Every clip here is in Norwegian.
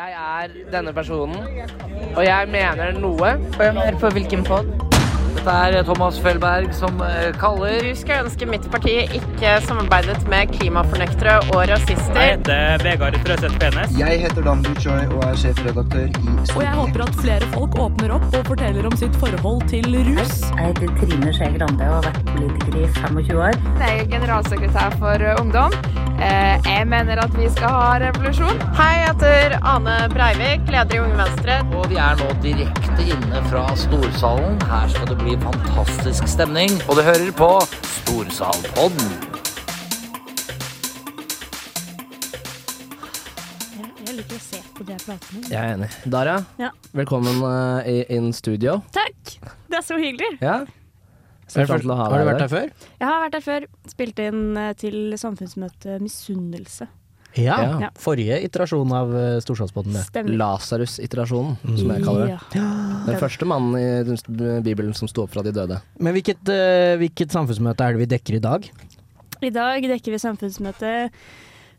Jeg er denne personen, og jeg mener noe. Hør på hvilken pod. Dette er Thomas Felberg som eh, kaller Du skulle ønske mitt parti ikke samarbeidet med klimafornektere og rasister. Jeg heter Vegard Trøseth Penes. Jeg heter Dan Buchoi og er sjefredaktør i Og jeg håper at flere folk åpner opp og forteller om sitt forhold til rus. Jeg heter Trine Skei Grande og har vært politiker i 25 år. Jeg er generalsekretær for Ungdom. Jeg mener at vi skal ha revolusjon. Hei, jeg heter Ane Breivik, leder i Unge Venstre. Og vi er nå direkte inne fra Storsalen. Her skal det bli fantastisk stemning. Og du hører på Storsalpodden. Jeg liker å se på det jeg prater med. Jeg er enig. Dara, Ja. velkommen uh, in studio. Takk! Det er så hyggelig. Ja. Har du vært der før? Jeg har vært der før. Spilte inn eh, til samfunnsmøtet Misunnelse. Ja. Ja. Forrige iterasjon av Storslagsbåten. Det. Stemmer. Lasarus-iterasjonen, som jeg kaller det. Ja. Den første mannen i Bibelen som sto opp fra de døde. Men hvilket, uh, hvilket samfunnsmøte er det vi dekker i dag? I dag dekker vi samfunnsmøtet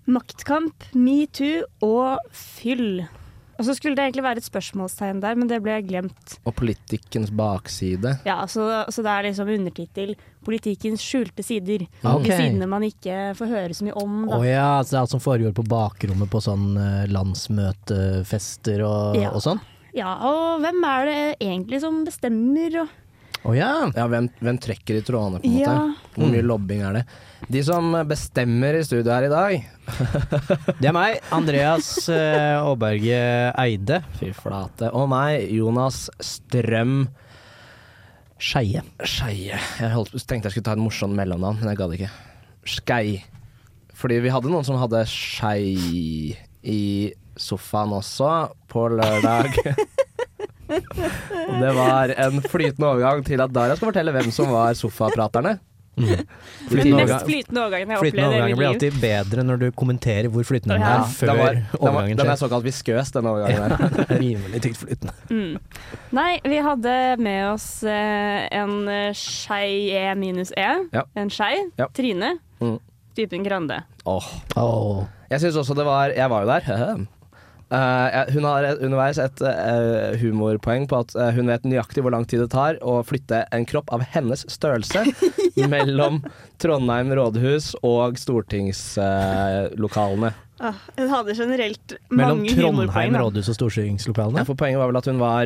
Maktkamp, metoo og fyll. Og så skulle det egentlig være et spørsmålstegn der, men det ble glemt. Og politikkens bakside. Ja, Så, så det er liksom undertittel 'Politikkens skjulte sider'. Okay. De sidene man ikke får høre så mye om. Å oh, ja, så det er alt som foregår på bakrommet på sånn uh, landsmøtefester og, Ja. og sånn? Ja, og hvem er det egentlig som bestemmer? Og Å ja. Ja, hvem, hvem trekker i trådene, på en måte? Hvor mye lobbing er det? De som bestemmer i studio her i dag Det er meg, Andreas uh, Aaberge Eide. Fy flate. Og meg, Jonas Strøm Skeie. Skeie. Jeg holdt, tenkte jeg skulle ta et morsomt mellomnavn, men jeg gadd ikke. Skei. Fordi vi hadde noen som hadde skei i sofaen også, på lørdag. Og det var en flytende overgang til at Daria skal fortelle hvem som var sofapraterne. Den Flytende mest flytende overgangen jeg har flytende opplevd i mitt blir alltid bedre når du kommenterer hvor flytende den Ja. er, før Den, var, overgangen skjer. den er såkalt viskøs, den overgangen der. Rimelig tykt flytende. Mm. Nei, vi hadde med oss eh, en eh, skei E minus E. Ja. En skei. Ja. Trine. Mm. Typen Grande. Åh. Oh. Jeg syns også det var Jeg var jo der. Eh, jeg- hun har underveis et uh, humorpoeng på at uh, hun vet nøyaktig hvor lang tid det tar å flytte en kropp av hennes størrelse mellom Trondheim rådhus og stortingslokalene. Ah, hun hadde generelt mange humorpoeng. humorpoeng. Trondheim rådhus og stortingslokalene? for poenget var vel at hun var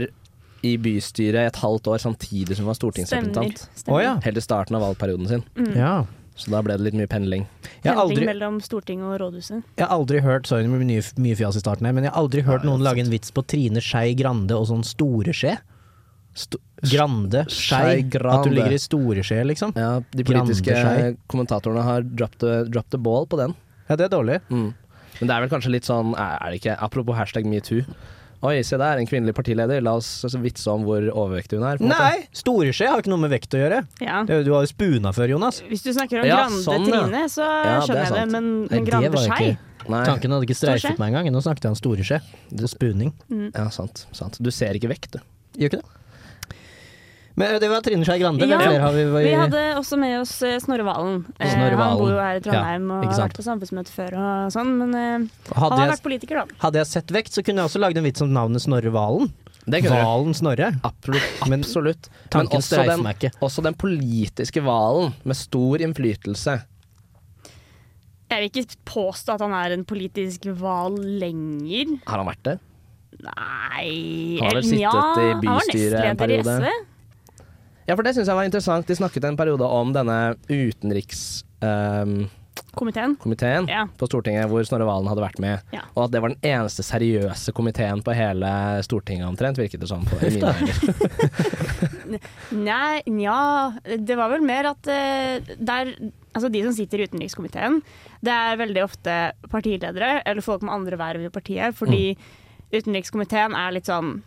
i bystyret et halvt år samtidig som hun var Stemmer. stortingsrepresentant. Stemmer. Å ja. Helt i starten av valgperioden sin. Mm. ja. Så da ble det litt mye pendling. Jeg har Pendling aldri, mellom Stortinget og rådhuset. jeg har aldri hørt Sorry, mye, mye fjas i starten her, men jeg har aldri hørt noen lage en vits på Trine Skei Grande og sånn store skje. Sto Grande, Skei. At du ligger i store skje, liksom. ja, de politiske kommentatorene har dropped the, dropped the ball på den. Ja, det er dårlig. Mm. Men det er vel kanskje litt sånn, er det ikke Apropos hashtag metoo. Oi, se der, en kvinnelig partileder. La oss vitse om hvor overvektig hun er. på. Nei! Storeskje har ikke noe med vekt å gjøre. Ja. Det- Du har jo spuna før, Jonas. Hvis du snakker om Ja, Grande sånn. Trine, så Ja, det er skjønner jeg det, men, men, Nei, det Grande Skei Nei, Tanken hadde ikke streifet meg engang. Nå snakket jeg om storeskje og spuning. ja, sant, sant. Du ser ikke vekt, du. Gjør ikke det? Men eh, det var Trine Skei Grande. Ja, vi? Vi hadde også med oss eh, Snorre Valen. Snorre Valen. Han bor jo her i Trondheim Ja, og har vært på samfunnsmøte før og sånn, men eh, han har jeg, vært politiker, da. hadde jeg sett vekt, så kunne jeg også lagd en vits om navnet Snorre Valen. Det. Valen Snorre. Absolutt. Men Absolutt. Men Tanken også den, også den politiske hvalen med stor innflytelse. Jeg vil ikke påstå at han er en politisk hval lenger. Har han vært det? Nei Han har vel sittet ja, i Han var bystyret en nestleder i periode. SV. Ja, for det syns jeg var interessant. De snakket en periode om denne utenrikskomiteen Komiteen. Ja. på Stortinget hvor Snorre Valen hadde vært med. Ja. Og at det var den eneste seriøse komiteen på hele Stortinget omtrent, virket det som. På, i mine. Nei, nja Det var vel mer at uh, der Altså de som sitter i utenrikskomiteen, det er veldig ofte partiledere eller folk med andre verv i partiet, fordi utenrikskomiteen er litt sånn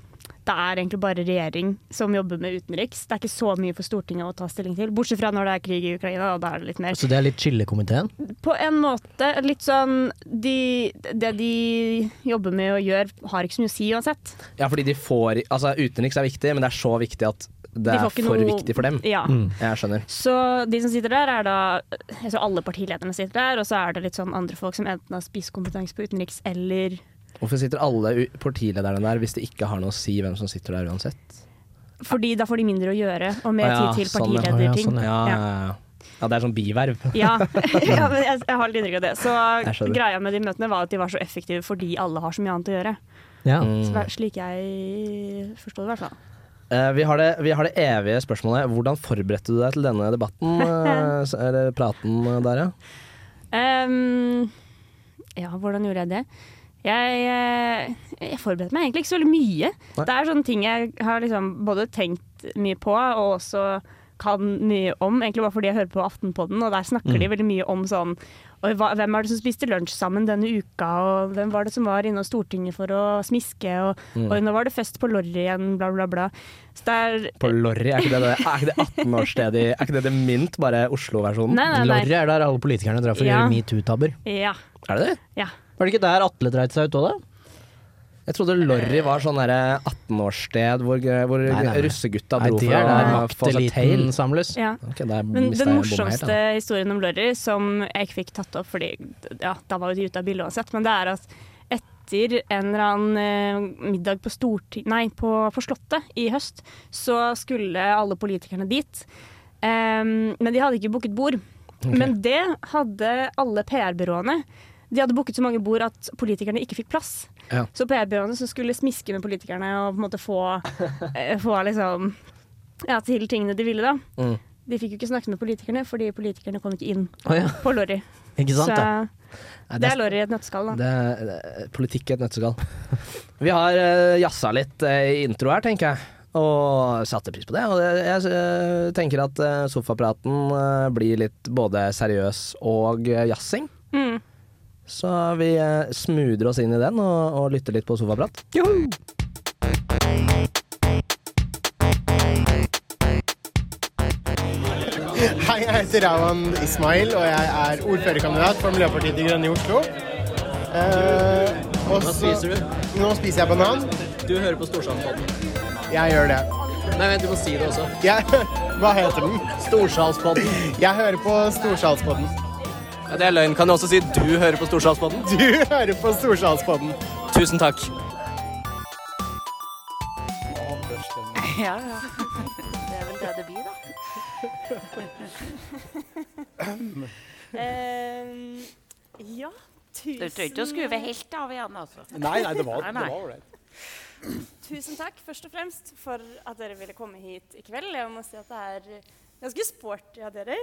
det er egentlig bare regjering som jobber med utenriks. Det er ikke så mye for Stortinget å ta stilling til. Bortsett fra når det er krig i Ukraina, og da er det litt mer. Så det er litt chillekomiteen? På en måte litt sånn de, Det de jobber med og gjør, har ikke så mye å si uansett. Ja, fordi de får Altså, utenriks er viktig, men det er så viktig at det De er for noe- viktig for dem. Ja. Mm. Jeg skjønner. Så de som sitter der, er da jeg tror Alle partilederne sitter der, og så er det litt sånn andre folk som enten har spisskompetanse på utenriks eller Hvorfor sitter alle partilederne der hvis de ikke har noe å si hvem som sitter der uansett? Fordi da får de mindre å gjøre, og mer ah, ja, tid til sånn, ja. partilederting. Å Ja, ja, ja. ja, det er sånn biverv. Ja, ja men jeg, jeg har litt inntrykk av det. Så greia med de møtene var at de var så effektive fordi alle har så mye annet å gjøre. Ja. Så, Mm. slik jeg forstår det, i hvert fall. Uh, vi, har det, vi har det evige spørsmålet. Hvordan forberedte du deg til denne debatten? eh, eller praten eh, der, ja? Um, ja, hvordan gjorde jeg det? Jeg, eh, jeg forberedte meg egentlig ikke så veldig mye. Nei. Det er sånne ting jeg har liksom både tenkt mye på og også kan mye om, egentlig bare fordi jeg hører på Aftenpodden, og der snakker Mm. de veldig mye om sånn hva, hvem er det som spiste lunsj sammen denne uka, og hvem var det som var inne hos Stortinget for å smiske, og, Mm. og nå var det fest på Lorry igjen, bla, bla, bla. Så det er På Lorry, er ikke det, det, er ikke det 18-årsstedet i Er ikke det det mynt, bare Oslo-versjonen? Lorry er der alle politikerne drar for å Ja. gjøre metoo-tabber. Ja. Er det det? ja. Var det ikke der Atle dreit seg ut òg, da? Jeg trodde Lorry var sånn derre 18-årssted hvor, hvor Nei, nei, nei. russegutta dro det for er å få seg tail. samles. ja. Okay, der Men den morsomste da. historien om Lorry, som jeg ikke fikk tatt opp, fordi ja, da var jo de ute av bildet uansett, men det er at etter en eller annen eh, middag på, Storting, nei, på, på Slottet i høst, så skulle alle politikerne dit. Um, men de hadde ikke booket bord. Men det hadde alle PR-byråene. De hadde booket så mange bord at politikerne ikke fikk plass. Ja. Så PB-ene som skulle smiske med politikerne og på en måte få, eh, få liksom, ja, til tingene de ville, da. Mm. De fikk jo ikke snakket med politikerne, fordi politikerne kom ikke inn oh, ja. på Lorry. Ikke sant, Så da? Nei, det er Lorry i et nøtteskall, da. Det det politikk i et nøtteskall. Vi har uh, jazza litt eh, i intro her, tenker jeg. Og satte pris på det. Og det, jeg eh, tenker at uh, sofapraten eh, blir litt både seriøs og uh, jazzing. Mm. Så vi uh, smoother oss inn i den og, og lytter litt på sofaprat. Hei, jeg heter Rawan Ismail, og jeg er ordførerkandidat for Miljøpartiet De Grønne i Oslo. Eh, Hva spiser du? Nå spiser jeg banan. Du hører på Storsalspodden. Jeg gjør det. Nei, vent, du må si det også. Jeg, hva heter den? Storsalspodden. Jeg hører på Storsalspodden. Ja, det er løgn. Kan du også si du hører på Storsalspodden? Du hører på Storsalspodden. Tusen takk. Ja, ja. Det er vel det det blir, da. um, ja, tusen Du trenger ikke å skruve helt av igjen, altså. Nei, nei, det Nei, det var ålreit. Tusen takk først og fremst for at dere ville komme hit i kveld. Jeg må si at det er ganske sporty av dere.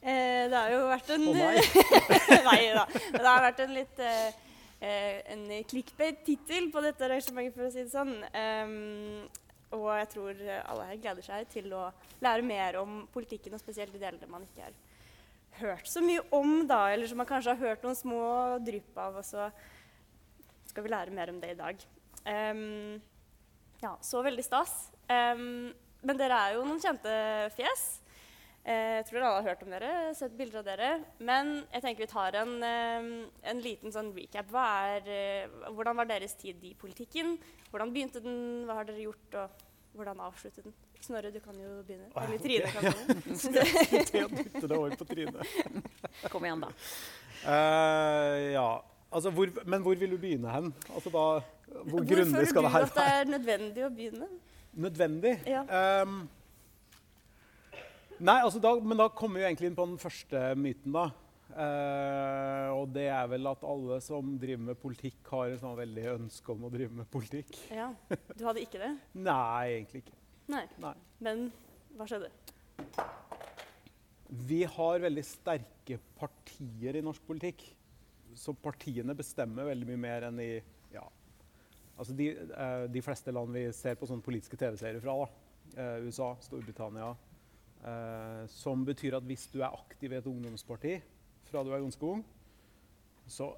Eh, det har jo vært en oh, nei. Nei da. Men Det har vært en litt eh, eh, en clickbait-tittel på dette arrangementet, for å si det sånn. Um, og jeg tror alle her gleder seg til å lære mer om politikken, og spesielt de delene man ikke har hørt så mye om, da, eller som man kanskje har hørt noen små drypp av. Og så skal vi lære mer om det i dag. Um, ja, så veldig stas. Um, men dere er jo noen kjente fjes. Eh, jeg tror alle har hørt om dere, sett bilder av dere. Men jeg tenker vi tar en, ehm, en liten sånn recap. Hva er, eh, hvordan var deres tid i politikken? Hvordan begynte den? Hva har dere gjort? Og hvordan avsluttet den? Snorre, du kan jo begynne. Eller Trine kan begynne. Det å dytte det over på Trine. Kom igjen, da. Uh, ja, altså hvor, men hvor vil du begynne hen? Altså da, hvor Hvor grundig skal du det her at det er nødvendig å begynne? Nødvendig? Ja. Ehm, nei, altså da, men da kommer vi egentlig inn på den første myten, da. Eh, og det er vel at alle som driver med politikk, har en sånn veldig ønske om å drive med politikk. Ja. Du hadde ikke det? Nei, egentlig ikke. Nei. Nei. Men hva skjedde? Vi har veldig sterke partier i norsk politikk. Så partiene bestemmer veldig mye mer enn i ja, altså de, eh, de fleste land vi ser på sånne politiske TV-serier fra. Da. Eh, USA, Storbritannia. Eh, som betyr at hvis du er aktiv i et ungdomsparti fra du er ganske ung, så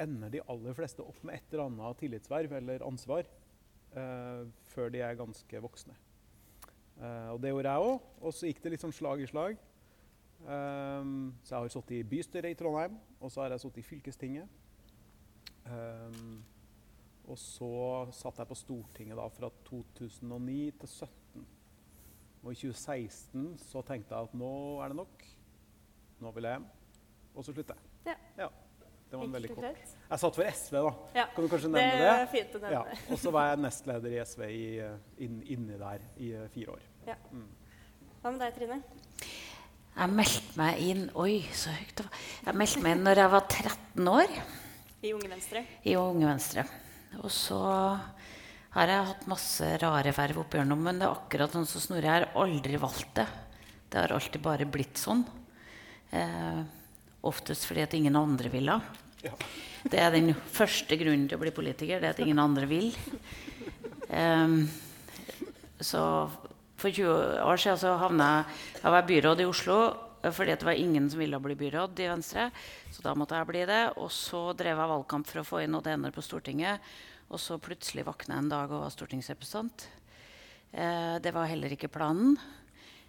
ender de aller fleste opp med et eller annet tillitsverv eller ansvar eh, før de er ganske voksne. Eh, og det gjorde jeg òg. Og så gikk det liksom slag i slag. Um, så jeg har sittet i bystyret i Trondheim, og så har jeg sittet i fylkestinget. Um, og så satt jeg på Stortinget da fra 2009 til 2017. Og i 2016 så tenkte jeg at nå er det nok. Nå vil jeg hjem. Og så slutta jeg. Ja. Det var en veldig kort. Jeg satt for SV, da. Ja, Kan du kanskje det nevne det? er fint å nevne. Ja. Og så var jeg nestleder i SV i, eh, inn, inni der i eh, fire år. Ja. Mm. Hva med deg, Trine? Jeg meldte meg inn Oi, så høyt det var. Jeg meldte meg inn når jeg var 13 år I Unge Venstre? i Unge Venstre. Og så har jeg hatt masse rare verv opp igjennom, men det er akkurat sånn som Snorre. Jeg har aldri valgt det. Det har alltid bare blitt sånn. Eh, oftest fordi at ingen andre ville. Det er den første grunnen til å bli politiker. Det er at ingen andre vil. Eh, så for 20 år siden så havna jeg Jeg var byråd i Oslo fordi det var ingen som ville bli byråd i Venstre. Så da måtte jeg bli det. Og så drev jeg valgkamp for å få inn ODN-er på Stortinget. Og så plutselig våkna jeg en dag og var stortingsrepresentant. Eh, det var heller ikke planen.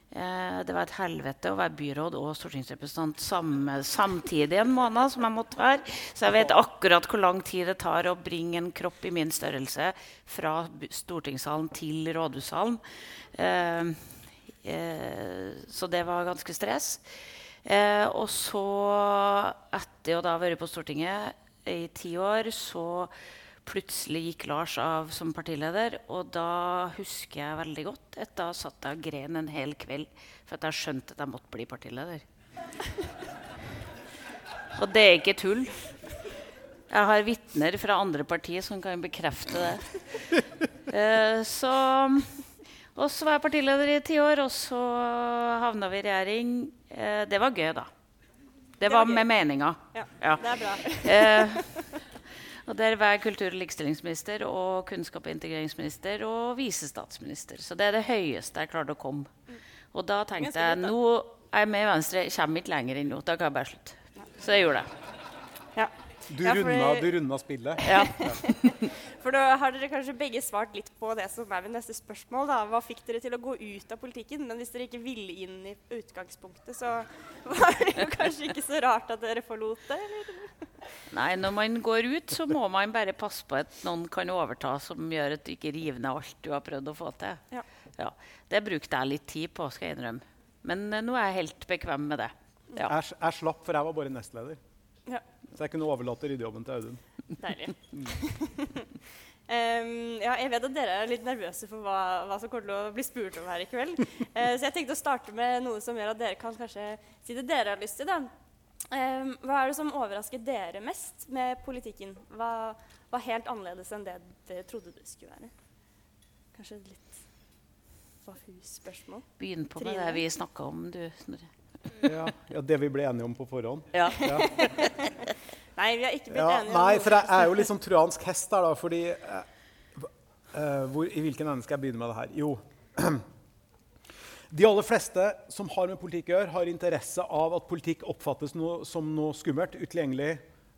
Eh, det var et helvete å være byråd og stortingsrepresentant samme, samtidig en måned. som jeg måtte være. Så jeg vet akkurat hvor lang tid det tar å bringe en kropp i min størrelse fra stortingssalen til rådhussalen. Eh, eh, så det var ganske stress. Eh, og så, etter å da ha vært på Stortinget i ti år, så plutselig gikk Lars av som partileder. Og da husker jeg veldig godt at da satt jeg og gren en hel kveld for at jeg skjønte at jeg måtte bli partileder. Og det er ikke tull. Jeg har vitner fra andre partier som kan bekrefte det. Eh, så, og så var jeg partileder i ti år, og så havna vi i regjering. Eh, det var gøy, da. Det var med meninga. Ja, det er bra. Eh, og der var jeg kultur- og likestillingsminister og kunnskap- og integreringsminister og visestatsminister. Så det er det høyeste jeg klarte å komme. Og da tenkte jeg nå er jeg med i Venstre, kommer ikke lenger inn nå. Da kan jeg bare slutte. Så jeg gjorde det. Ja. Du, Ja, fordi- runda, du runda spillet. Ja. For da har dere kanskje begge svart litt på det som er mitt neste spørsmål. da. Hva fikk dere til å gå ut av politikken? Men hvis dere ikke ville inn i utgangspunktet, så var det jo kanskje ikke så rart at dere forlot det? Eller? Nei, når man går ut, så må man bare passe på at noen kan overta som gjør at du ikke river ned alt du har prøvd å få til. Ja. Ja, det brukte jeg litt tid på, skal jeg innrømme. Men eh, nå er jeg helt bekvem med det. Ja. Jeg, jeg slapp, for jeg var bare nestleder. Ja. Så jeg kunne overlate ryddejobben til Audun. Deilig. Um, ja, jeg vet at dere er litt nervøse for hva, hva som kommer til å bli spurt om her i kveld. Uh, så jeg tenkte å starte med noe som gjør at dere kan kanskje si det dere har lyst til. Em, hva er det som overrasker dere mest med politikken? Hva var helt annerledes enn det dere trodde det skulle være? Kanskje et litt Bahus-spørsmål? Begynn på med det vi snakka om, du, Snorre. Ja, ja, Det vi ble enige om på forhånd. Ja. Nei, vi har ikke blitt Ja, enige om nei, for jeg er jo litt sånn trojansk hest her, da, fordi eh, hvor, I hvilken ende skal jeg begynne med det her? Jo De aller fleste som har med politikk å gjøre, har interesse av at politikk oppfattes noe, som noe skummelt, utilgjengelig,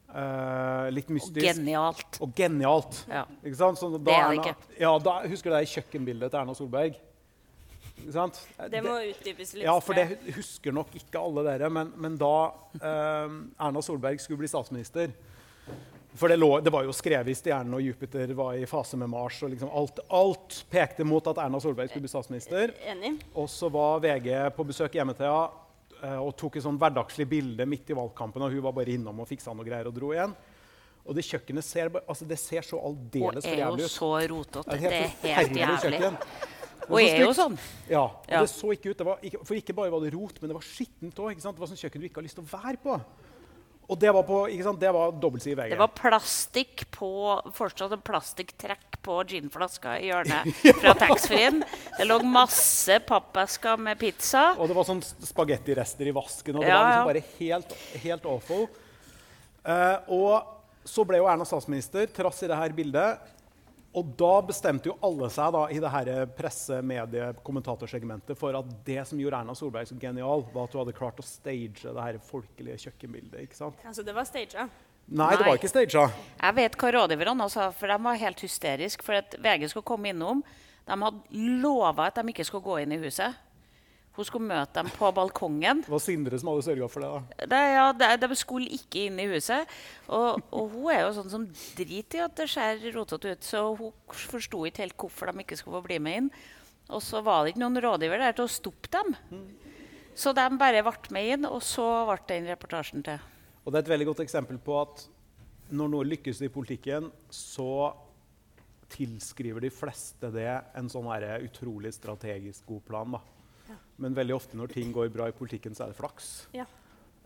eh, litt mystisk. Og genialt. Og genialt. Ja. Ikke sant? Sånn, Det er det Erna- ikke. Ja, da, husker du det kjøkkenbildet til Erna Solberg? Ikke sant? Det må utdypes litt. Ja, for det husker nok ikke alle dere. Men, men da eh, Erna Solberg skulle bli statsminister For det, lå, det var jo skrevet i stjernene, og Jupiter var i fase med Mars. og liksom alt, alt pekte mot at Erna Solberg skulle bli statsminister. Enig. Og så var VG på besøk hjemme til henne eh, og tok et sånn hverdagslig bilde midt i valgkampen. Og hun var bare innom og fiksa noe greier og dro igjen. Og det kjøkkenet ser, bare- altså det ser så Og aldeles for er jo jævlig ut. så rotete. Det Det er er helt helt jævlig. kjøkken. Og er jo sånn. Ja, og Ja. det så ikke ut. Det var ikke, for ikke bare var det rot, men det var skittent òg. Det var sånn kjøkken du ikke har lyst til å være på. Og det var, på, ikke sant? Det var dobbeltside VG. Det var plastikk på Fortsatt en plastikktrekk på ginflaska i hjørnet fra taxfree-en. Det lå masse pappesker med pizza. Og det var sånn spagettirester i vasken. Og det Ja, var liksom bare helt, helt awful. Uh, og så ble jo Erna statsminister, trass i det her bildet. Og da bestemte jo alle seg da, i det her presse-, medie-, kommentatorsegmentet for at det som gjorde Erna Solberg så genial, var at hun hadde klart å stage det her folkelige kjøkkenbildet. ikke sant? Altså, det var staged. Nei, det var ikke staged. Jeg vet hva rådgiverne sa, for de var helt hysteriske. For at VG skulle komme innom. De hadde lova at de ikke skulle gå inn i huset. Hun skulle møte dem på balkongen. Det var Sindre som hadde sørga for det. da. Det, ja, det, de skulle ikke inn i huset. Og, og hun er jo sånn som driter i at det ser rotete ut, så hun forsto ikke helt hvorfor de ikke skulle få bli med inn. Og så var det ikke noen rådgiver der til å stoppe dem. Så de bare ble med inn, og så ble den reportasjen til. Og det er et veldig godt eksempel på at når noe lykkes i politikken, så tilskriver de fleste det en sånn utrolig strategisk god plan. Da. Men veldig ofte når ting går bra i politikken, så er det flaks. Ja.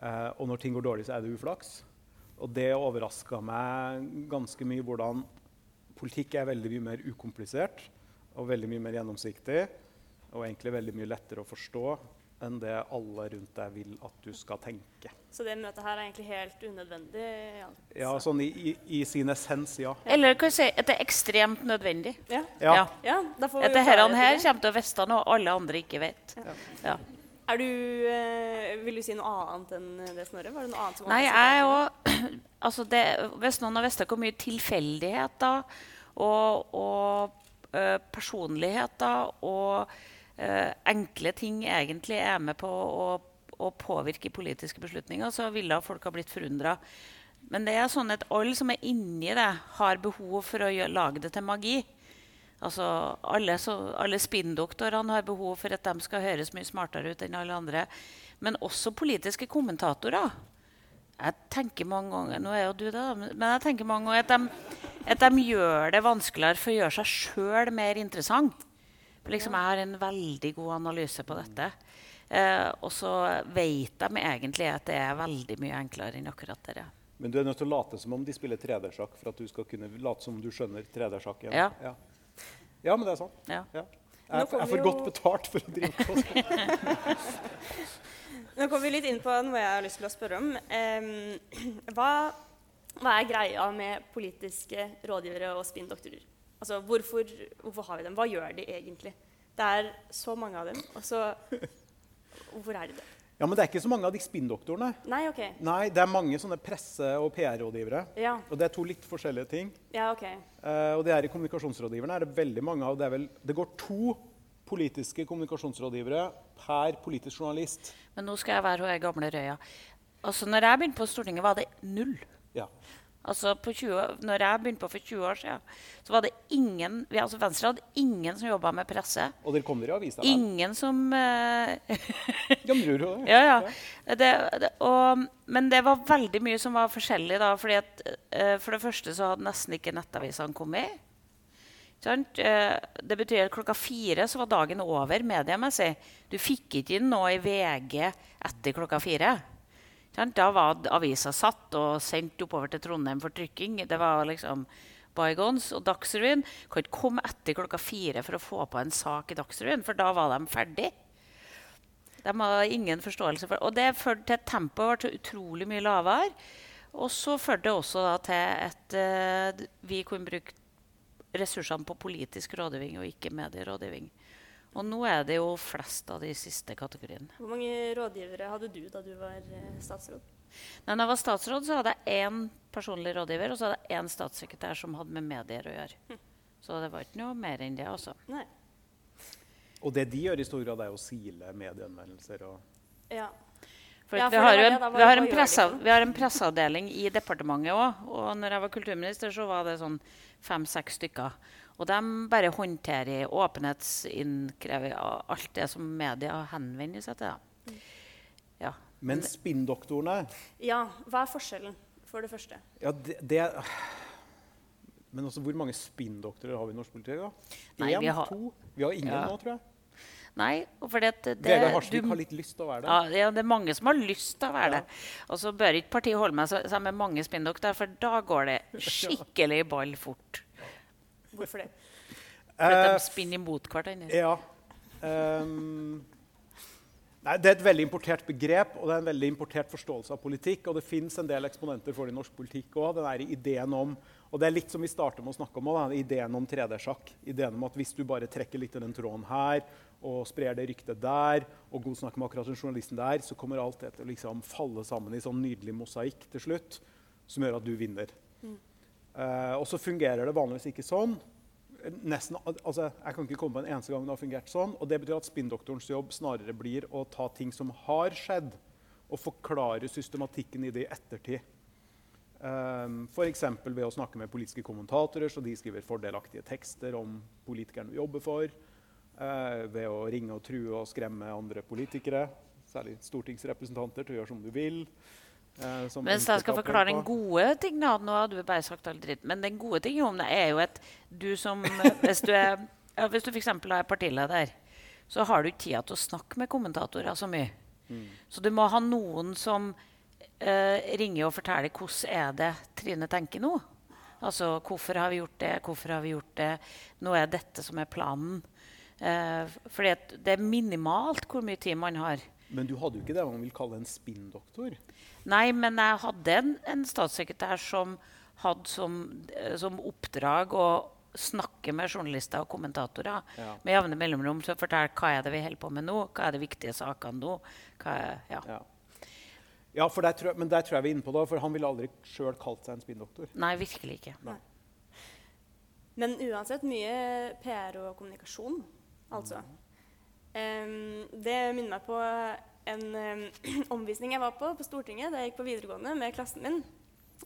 Eh, og når ting går dårlig, så er det uflaks. Og det overraska meg ganske mye hvordan politikk er veldig mye mer ukomplisert og veldig mye mer gjennomsiktig. Og egentlig veldig mye lettere å forstå enn det alle rundt deg vil at du skal tenke. Så det møtet her er egentlig helt unødvendig? Ja. Ja, sånn i, i, i sin essens, ja. Eller kan vi si at det er ekstremt nødvendig. Ja. Ja. Ja, da får vi At det her, her kommer til å vite noe alle andre ikke vet. Ja. Er du, eh, vil du si noe annet enn det, Snorre? Var det noe annet som Nei, jeg òg altså det, Hvis noen har visst hvor mye tilfeldigheter og, og eh, personligheter og enkle ting egentlig er med på å, å påvirke politiske beslutninger, så ville folk ha blitt forundra. Men det er sånn at alle som er inni det, har behov for å lage det til magi. Altså, alle, alle spinndoktorene har behov for at de skal høres mye smartere ut enn alle andre. Men også politiske kommentatorer. Jeg tenker mange ganger nå er jo du det, men jeg tenker mange ganger at de, at de gjør det vanskeligere for å gjøre seg sjøl mer interessant. For liksom, jeg har en veldig god analyse på dette. Eh, og så vet de egentlig at det er veldig mye enklere enn akkurat dere. Men du er nødt til å late som om de spiller 3D-sjakk for at du skal kunne late som om du skjønner 3D-sjakk igjen. Ja. Ja. ja, men det er sant. Ja. Ja. Jeg, Jeg, jeg får jo- godt betalt for å drive på sånn. Nå kommer vi litt inn på noe jeg har lyst til å spørre om. Em, hva, hva er greia med politiske rådgivere og spinndoktorer? Altså, hvorfor, hvorfor har vi dem? Hva gjør de egentlig? Det er så mange av dem, og så Hvorfor er de det? Ja, men det er ikke så mange av de spinndoktorene. Nei, OK. Nei, det er mange sånne presse- og PR-rådgivere. Ja, Og det er to litt forskjellige ting. ja OK. Eh, og det er i kommunikasjonsrådgiverne er det veldig mange av. Det, er vel, det går to politiske kommunikasjonsrådgivere per politisk journalist. Men nå skal jeg være hun gamle røya. Altså, når jeg begynte på Stortinget, var det null. Ja. Altså, på 20, når jeg begynte på for 20 år siden, så var det ingen vi, altså Venstre hadde ingen som jobba med presse. Og dere kommer i avisa? Ingen som eh, Ja, men tror du det? Ja, ja. Det, det, og, men det var veldig mye som var forskjellig da. fordi at uh, For det første så hadde nesten ikke nettavisene kommet. Sant? Uh, det betyr at klokka fire så var dagen over mediemessig. Du fikk ikke inn noe i VG etter klokka fire. Da var avisa satt og sendt oppover til Trondheim for trykking. Det var liksom bygons. Og Dagsrevyen kan ikke komme etter klokka fire for å få på en sak i Dagsrevyen, for da var de ferdig. De hadde ingen forståelse for Og det førte til at tempoet ble utrolig mye lavere. Og så førte det også til at eh, vi kunne bruke ressursene på politisk rådgivning og ikke medierådgivning. Og nå er det jo flest av de siste kategoriene. Hvor mange rådgivere hadde du da du var statsråd? statsråd? når jeg var statsråd, så hadde jeg én personlig rådgiver og så hadde jeg én statssekretær som hadde med medier å gjøre. Så det var ikke noe mer enn det. altså. Nei. Og det de gjør i stor grad, er å sile medieanmeldelser og Ja. For Ja, for vi, har jo en, det, vi, har en pressa, vi har en presseavdeling i departementet òg. Og når jeg var kulturminister, så var det sånn fem-seks stykker. Og de bare håndterer åpenhetsinnkreving av alt det som media henvender seg til. Da. Ja. Men spinndoktorene ja. Hva er forskjellen, for det første? ja, det, det er- Men også, hvor mange spinndoktorer har vi i norsk politi? Én? har- To? Vi har ingen Ja. nå, tror jeg. Nei, for fordi at det, Vegard Harsvik du- har litt lyst til å være det. Ja, ja, det er mange som har lyst til å være det. Og så bør ikke partiet holde med seg seg med mange spinndoktorer, for da går det skikkelig ball fort. Hvorfor det? For at Eh, de spinner imot hverandre. Ja. Um, nei, det er et veldig importert begrep og det er en veldig importert forståelse av politikk. Og det fins en del eksponenter for det i norsk politikk òg. Og det er litt som vi starter med å snakke om da, ideen om 3D-sjakk. Ideen om at hvis du bare trekker litt i den tråden her og sprer det ryktet der, og godsnakker med akkurat den journalisten der, så kommer alt det til å liksom falle sammen i sånn nydelig mosaikk til slutt som gjør at du vinner. Eh, og så fungerer det vanligvis ikke sånn. Nesten, altså, jeg kan ikke komme på en eneste gang det har fungert sånn. Og det betyr at spinndoktorens jobb snarere blir å ta ting som har skjedd, og forklare systematikken i det i ettertid. Um, F.eks. ved å snakke med politiske kommentatorer, så de skriver fordelaktige tekster om politikerne vi jobber for. Uh, ved å ringe og true og skremme andre politikere, særlig stortingsrepresentanter, til å gjøre som du vil. Eh, Mens jeg skal forklare den gode ting, da, nå hadde du bare sagt all dritt, men den gode tingen om det er jo at du som Hvis du, er, ja, hvis du f.eks. er partileder, så har du ikke tida til å snakke med kommentatorer så mye. Mm. Så du må ha noen som eh, ringer og forteller hvordan er det Trine tenker nå. Altså hvorfor har vi gjort det, hvorfor har vi gjort det, nå er dette som er planen. Eh, fordi at det er minimalt hvor mye tid man har. Men du hadde jo ikke det man vil kalle en spinndoktor. Nei, men jeg hadde en, en statssekretær som hadde som, eh, som oppdrag å snakke med journalister og kommentatorer Ja. med jevne mellomrom til å fortelle hva er det vi holder på med nå, hva er de viktige sakene nå. Hva er, ja. Ja. Ja, for der tror men der tror jeg vi er inne på det, for han ville aldri sjøl kalt seg en spinndoktor. Nei, virkelig ikke. Men uansett mye PR og kommunikasjon, altså. Em, det minner meg på en omvisning jeg var på på Stortinget da jeg gikk på videregående med klassen min.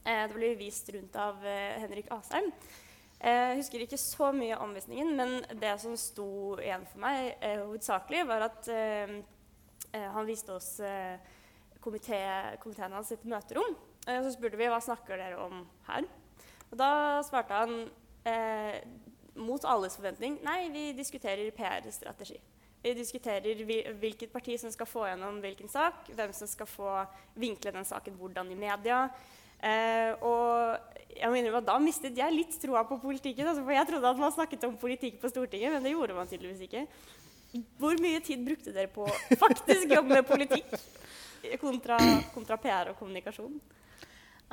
Eh, det ble vist rundt av eh, Henrik Asheim. Eh, Jeg husker ikke så mye av omvisningen, men det som sto igjen for meg eh, hovedsakelig, var at eh, han viste oss eh, komité, komiteen hans sitt møterom. Eh, så spurte vi hva snakker dere om her. Og da svarte han mot alles forventning nei, vi diskuterer PR-strategi. Vi diskuterer hvilket parti som skal få gjennom hvilken sak, hvem som skal få vinkle den saken hvordan i media. Eh, og jeg mener, da mistet jeg litt troa på politikken. Altså, for jeg trodde at man snakket om politikk på Stortinget, men det gjorde man tydeligvis ikke. Hvor mye tid brukte dere på å faktisk jobbe med politikk kontra, kontra PR og kommunikasjon?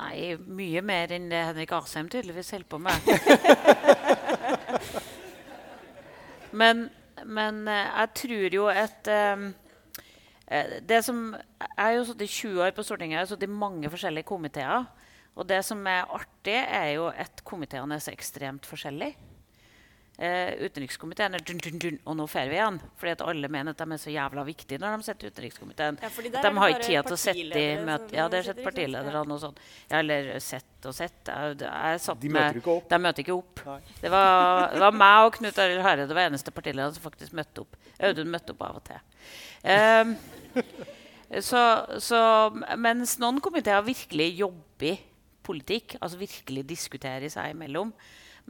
Nei, mye mer enn det Henrik Asheim tydeligvis holder på med. men, men eh, jeg tror jo at eh, eh, det som, Jeg har jo sittet i 20 år på Stortinget jeg har sittet i mange forskjellige komiteer. Og det som er artig, er jo at komiteene er så ekstremt forskjellige. Eh, utenrikskomiteen er dun, dun, dun, Og nå får vi igjen. Fordi at alle mener at de er så jævla viktige når de sitter i utenrikskomiteen. Ja, at de har ikke tid til å sitte i møte. Ja, det har sett partilederne og sånn. Ja, eller sett og sett. Jeg, jeg satt De med- møter ikke opp. De møter ikke opp. Det var, det var meg og Knut Arild Hareide var eneste partilederen som faktisk møtte opp. Audun møtte opp av og til. Um, så, så, mens noen komiteer virkelig jobber politikk, altså virkelig diskuterer seg imellom.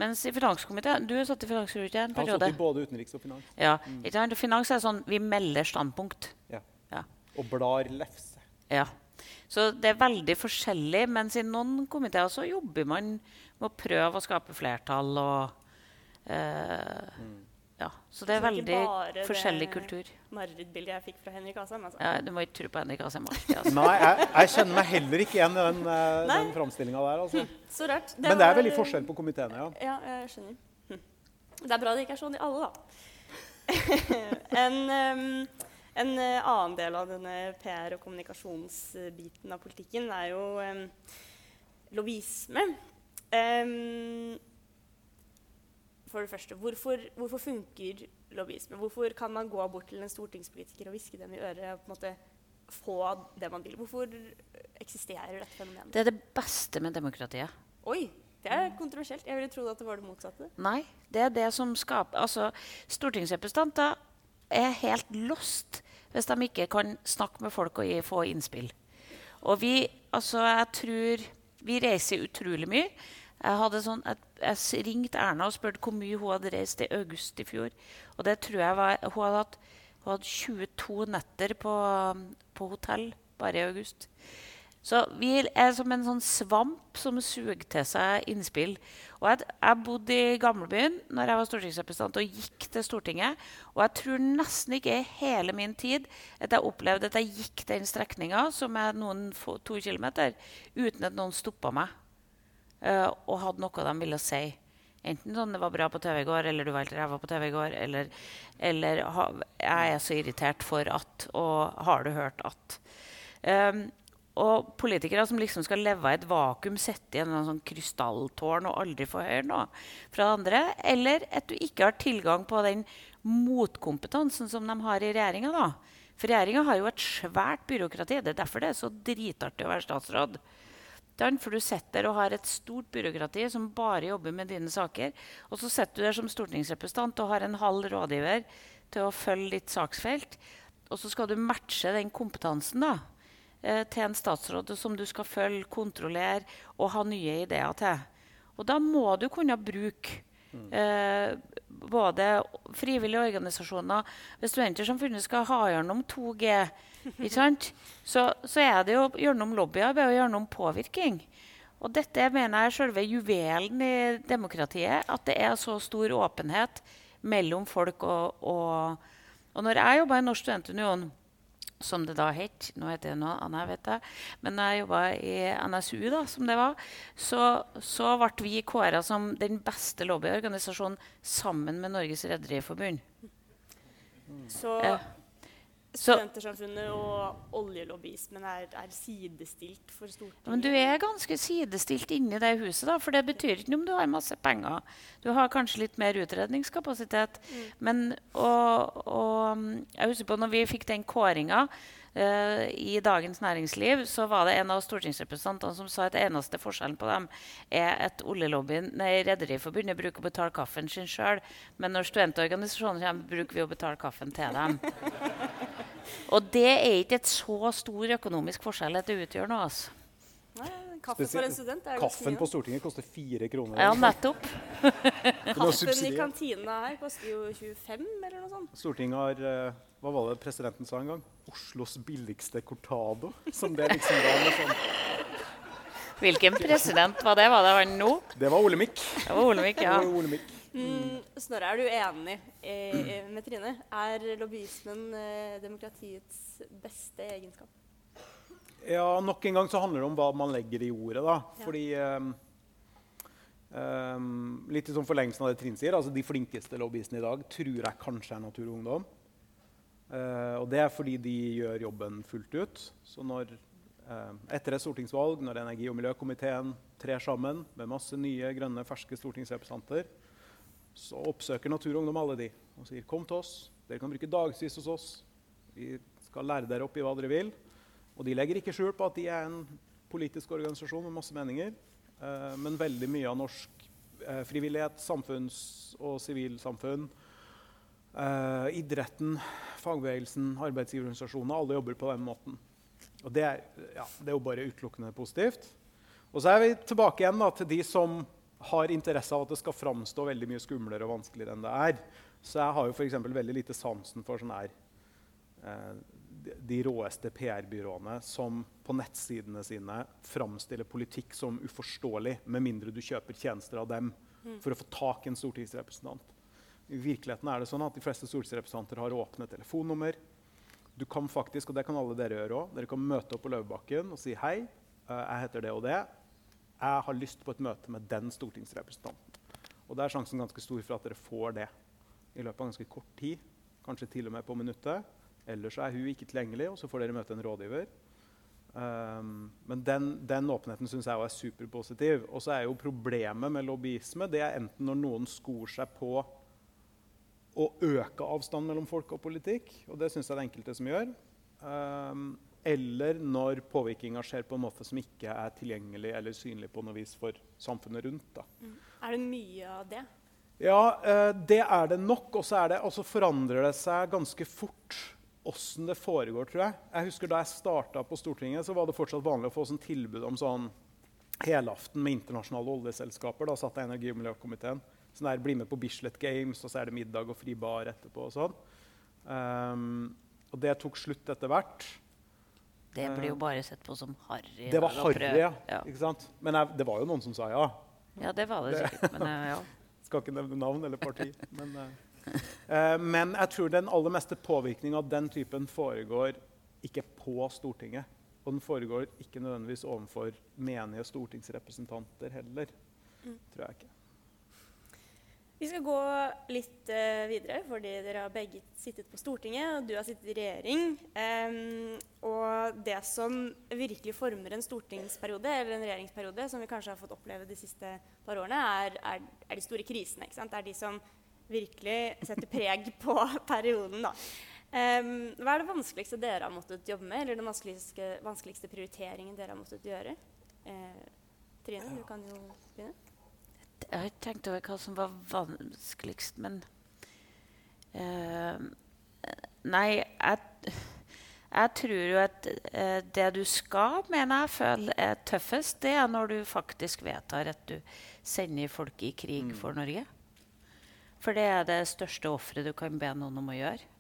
Mens i finanskomiteen Du satt i finanskomiteen en periode. Jeg har satt i både utenriks og finans. Ja, mm. Finans er sånn vi melder standpunkt. Ja. Ja. Og blar lefse. Ja. Så det er veldig forskjellig, mens i noen komiteer så jobber man med å prøve å skape flertall og eh, Ja. Så det er veldig ikke bare forskjellig det kultur. Marerittbildet jeg fikk fra Henrik Asheim. Altså. Ja, du må ikke tro på Henrik Asheim alltid. Altså. Nei, jeg, jeg kjenner meg heller ikke igjen i den, eh, Nei. den framstillinga der. Altså. Så rart. Men det er veldig forskjell på komiteene, ja. Ja, jeg skjønner. Hm. Det er bra det ikke er sånn i alle, da. en, en eh, annen del av denne PR- og kommunikasjonsbiten av politikken er jo um, lobbyisme. Em, for det første, hvorfor, hvorfor funker lobbyisme? Hvorfor kan man gå bort til en stortingspolitiker og hviske dem i øret og på en måte få det man vil? Hvorfor eksisterer dette fenomenet? Det er det beste med demokratiet. Oi, det er kontroversielt. Jeg ville trodd at det var det motsatte. Nei, det er det som skaper Altså, stortingsrepresentanter er helt lost hvis de ikke kan snakke med folk og få innspill. Og vi, altså, jeg tror Vi reiser utrolig mye. Jeg, sånn, jeg, jeg ringte Erna og spurte hvor mye hun hadde reist i august i fjor. Og det tror jeg var Hun hadde hatt hun hadde 22 netter på, på hotell bare i august. Så vi er som en sånn svamp som suger til seg innspill. Og jeg, jeg bodde i gamlebyen når jeg var stortingsrepresentant og gikk til Stortinget. Og jeg tror nesten ikke i hele min tid at jeg opplevde at jeg gikk den strekninga, som er noen få, to kilometer, uten at noen stoppa meg og hadde noe de ville si. Enten sånn 'det var bra på TV i går', eller 'du var helt ræva på TV i går', eller, eller 'jeg er så irritert for at', og 'har du hørt at'? Um, og politikere som liksom skal leve i et vakuum, sitte i en sånn krystalltårn og aldri få høre noe fra andre. Eller at du ikke har tilgang på den motkompetansen som de har i regjeringa. For regjeringa har jo et svært byråkrati. Det er derfor det er så dritartig å være statsråd. Sant? For du sitter og har et stort byråkrati som bare jobber med dine saker. Og så sitter du der som stortingsrepresentant og har en halv rådgiver til å følge ditt saksfelt. Og så skal du matche den kompetansen da, eh, til en statsråd som du skal følge, kontrollere og ha nye ideer til. Og da må du kunne bruke eh, både frivillige organisasjoner Hvis Studentersamfunnet skal ha gjennom 2G, ikke sant? Så, så er det jo gjennom lobbyarbeid og gjennom påvirkning. Og dette mener jeg er selve juvelen i demokratiet. At det er så stor åpenhet mellom folk. Og, og, og når jeg jobba i Norsk studentunion, som det da het Nå heter det noe annet, vet jeg. Men når jeg jobba i NSU, da, som det var, så, så ble vi kåra som den beste lobbyorganisasjonen sammen med Norges Rederiforbund. Så Ja. Studentersamfunnet og oljelobbyismen er, er sidestilt for Stortinget? Men du er ganske sidestilt inni det huset, da, for det betyr ikke noe om du har masse penger. Du har kanskje litt mer utredningskapasitet. Men og, og, mm, jeg husker på når vi fikk den kåringa uh, i Dagens Næringsliv, så var det en av stortingsrepresentantene som sa at eneste forskjellen på dem er at Rederiforbundet bruker å betale kaffen sin sjøl, men når studentorganisasjonen kommer, bruker vi å betale kaffen til dem. Og det er ikke et så stor økonomisk forskjell at det utgjør noe. altså. Nei, kaffe for en student er Kaffen mye, på. Stortinget koster fire kroner. Ja, nettopp. Kaffen i kantina her koster jo 25, eller noe sånt. Stortinget har eh, Hva var det presidenten sa en gang? Oslos billigste cortado. Som det liksom var med sånn Hvilken president var det? Var det han nå? Det var Olemic. Det var Olemic, ja. Det var Olemic. Mm, Snorre, er du enig med Trine? Er lobbyismen eh, demokratiets beste egenskap? Ja, nok en gang så handler det om hva man legger i ordet, da. Fordi um, um, Litt i sånn forlengelsen av det Trine sier, altså de flinkeste lobbyistene i dag tror jeg kanskje er Natur og Ungdom. Uh, og det er fordi de gjør jobben fullt ut. Så når uh, etter et stortingsvalg, når energi- og miljøkomiteen trer sammen med masse nye, grønne, ferske stortingsrepresentanter, så oppsøker Natur og Ungdom alle de og sier kom til oss. Dere kan bruke dagsvis hos oss. Vi skal lære dere opp i hva dere vil. Og de legger ikke skjul på at de er en politisk organisasjon med masse meninger. Eh, men veldig mye av norsk eh, frivillighet, samfunns- og sivilsamfunn, eh, idretten, fagbevegelsen, arbeidsgiverorganisasjonene, alle jobber på den måten. Og det er, ja, det er jo bare utelukkende positivt. Og så er vi tilbake igjen da, til de som har interesse av at det skal framstå veldig mye skumlere og vanskeligere enn det er. Så jeg har jo for veldig lite sansen for sånn her eh, de- råeste PR-byråene som på nettsidene sine framstiller politikk som uforståelig, med mindre du kjøper tjenester av dem Mm. for å få tak i en stortingsrepresentant. I virkeligheten er det sånn at de fleste stortingsrepresentanter har åpne telefonnummer. Du kan faktisk, og det kan alle dere gjøre også, dere kan møte opp på Løvebakken og si hei, eh, jeg heter det og det. Jeg har lyst på et møte med den stortingsrepresentanten. Og da er sjansen ganske stor for at dere får det i løpet av ganske kort tid. Kanskje til og med på minuttet. Ellers er hun ikke tilgjengelig, og så får dere møte en rådgiver. Um, men den, den åpenheten syns jeg er superpositiv. Og så er jo problemet med lobbyisme det er enten når noen skor seg på å øke avstanden mellom folk og politikk, og det syns jeg det er enkelte som gjør. Um, eller når påvirkninga skjer på en måte som ikke er tilgjengelig eller synlig på noe vis for samfunnet rundt. Da. Er det mye av det? Ja, eh, det er det nok. Og så og så forandrer det seg ganske fort åssen det foregår, tror jeg. Jeg husker Da jeg starta på Stortinget, så var det fortsatt vanlig å få sånn tilbud om sånn helaften med internasjonale oljeselskaper. Da satt jeg i energi- og miljøkomiteen. Sånn der, Bli med på Bislett Games, og så er det middag og fri bar etterpå. og sånn. Um, og det tok slutt etter hvert. Det blir jo bare sett på som harry. Det var harry, ja. Ikke sant? Men jeg, det var jo noen som sa ja. Ja, det var det sikkert, men, eh, ja. Skal ikke nevne navn eller parti. Men, eh, eh, men jeg tror den aller meste påvirkninga av den typen foregår ikke på Stortinget. Og den foregår ikke nødvendigvis overfor menige stortingsrepresentanter heller. Mm. Tror jeg ikke. Vi skal gå litt uh, videre, fordi dere har begge sittet på Stortinget, og du har sittet i regjering. Um, og det som virkelig former en stortingsperiode, eller en regjeringsperiode, som vi kanskje har fått oppleve de siste par årene, er, er, er de store krisene. Ikke sant? Det er de som virkelig setter preg på perioden. Da. Um, hva er det vanskeligste dere har måttet jobbe med, eller den vanskeligste, vanskeligste prioriteringen dere har måttet gjøre? Uh, Trine, du kan jo begynne. Jeg har ikke tenkt over hva som var vanskeligst, men uh, Nei, jeg, Jeg tror jo at uh, det du skal, mener jeg, føle er tøffest, det er når du faktisk vedtar at du sender folk i krig for Norge. For det er det største offeret du kan be noen om å gjøre.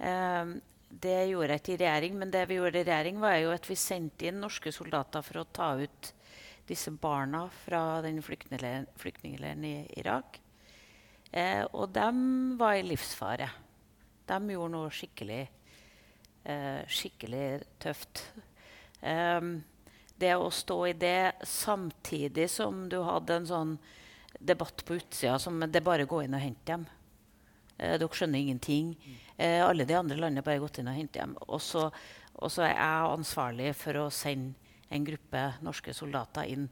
Um, det gjorde jeg ikke i regjering, men det vi gjorde i regjering, var jo at vi sendte inn norske soldater for å ta ut disse barna fra den flyktningleiren i Irak. Eh, og de var i livsfare. De gjorde noe skikkelig, eh, skikkelig tøft. Em, det å stå i det samtidig som du hadde en sånn debatt på utsida som det bare gå inn og hente dem. Eh, dere skjønner ingenting. Eh, alle de andre landene bare gått inn og hentet dem. Og så er jeg ansvarlig for å sende en gruppe norske soldater inn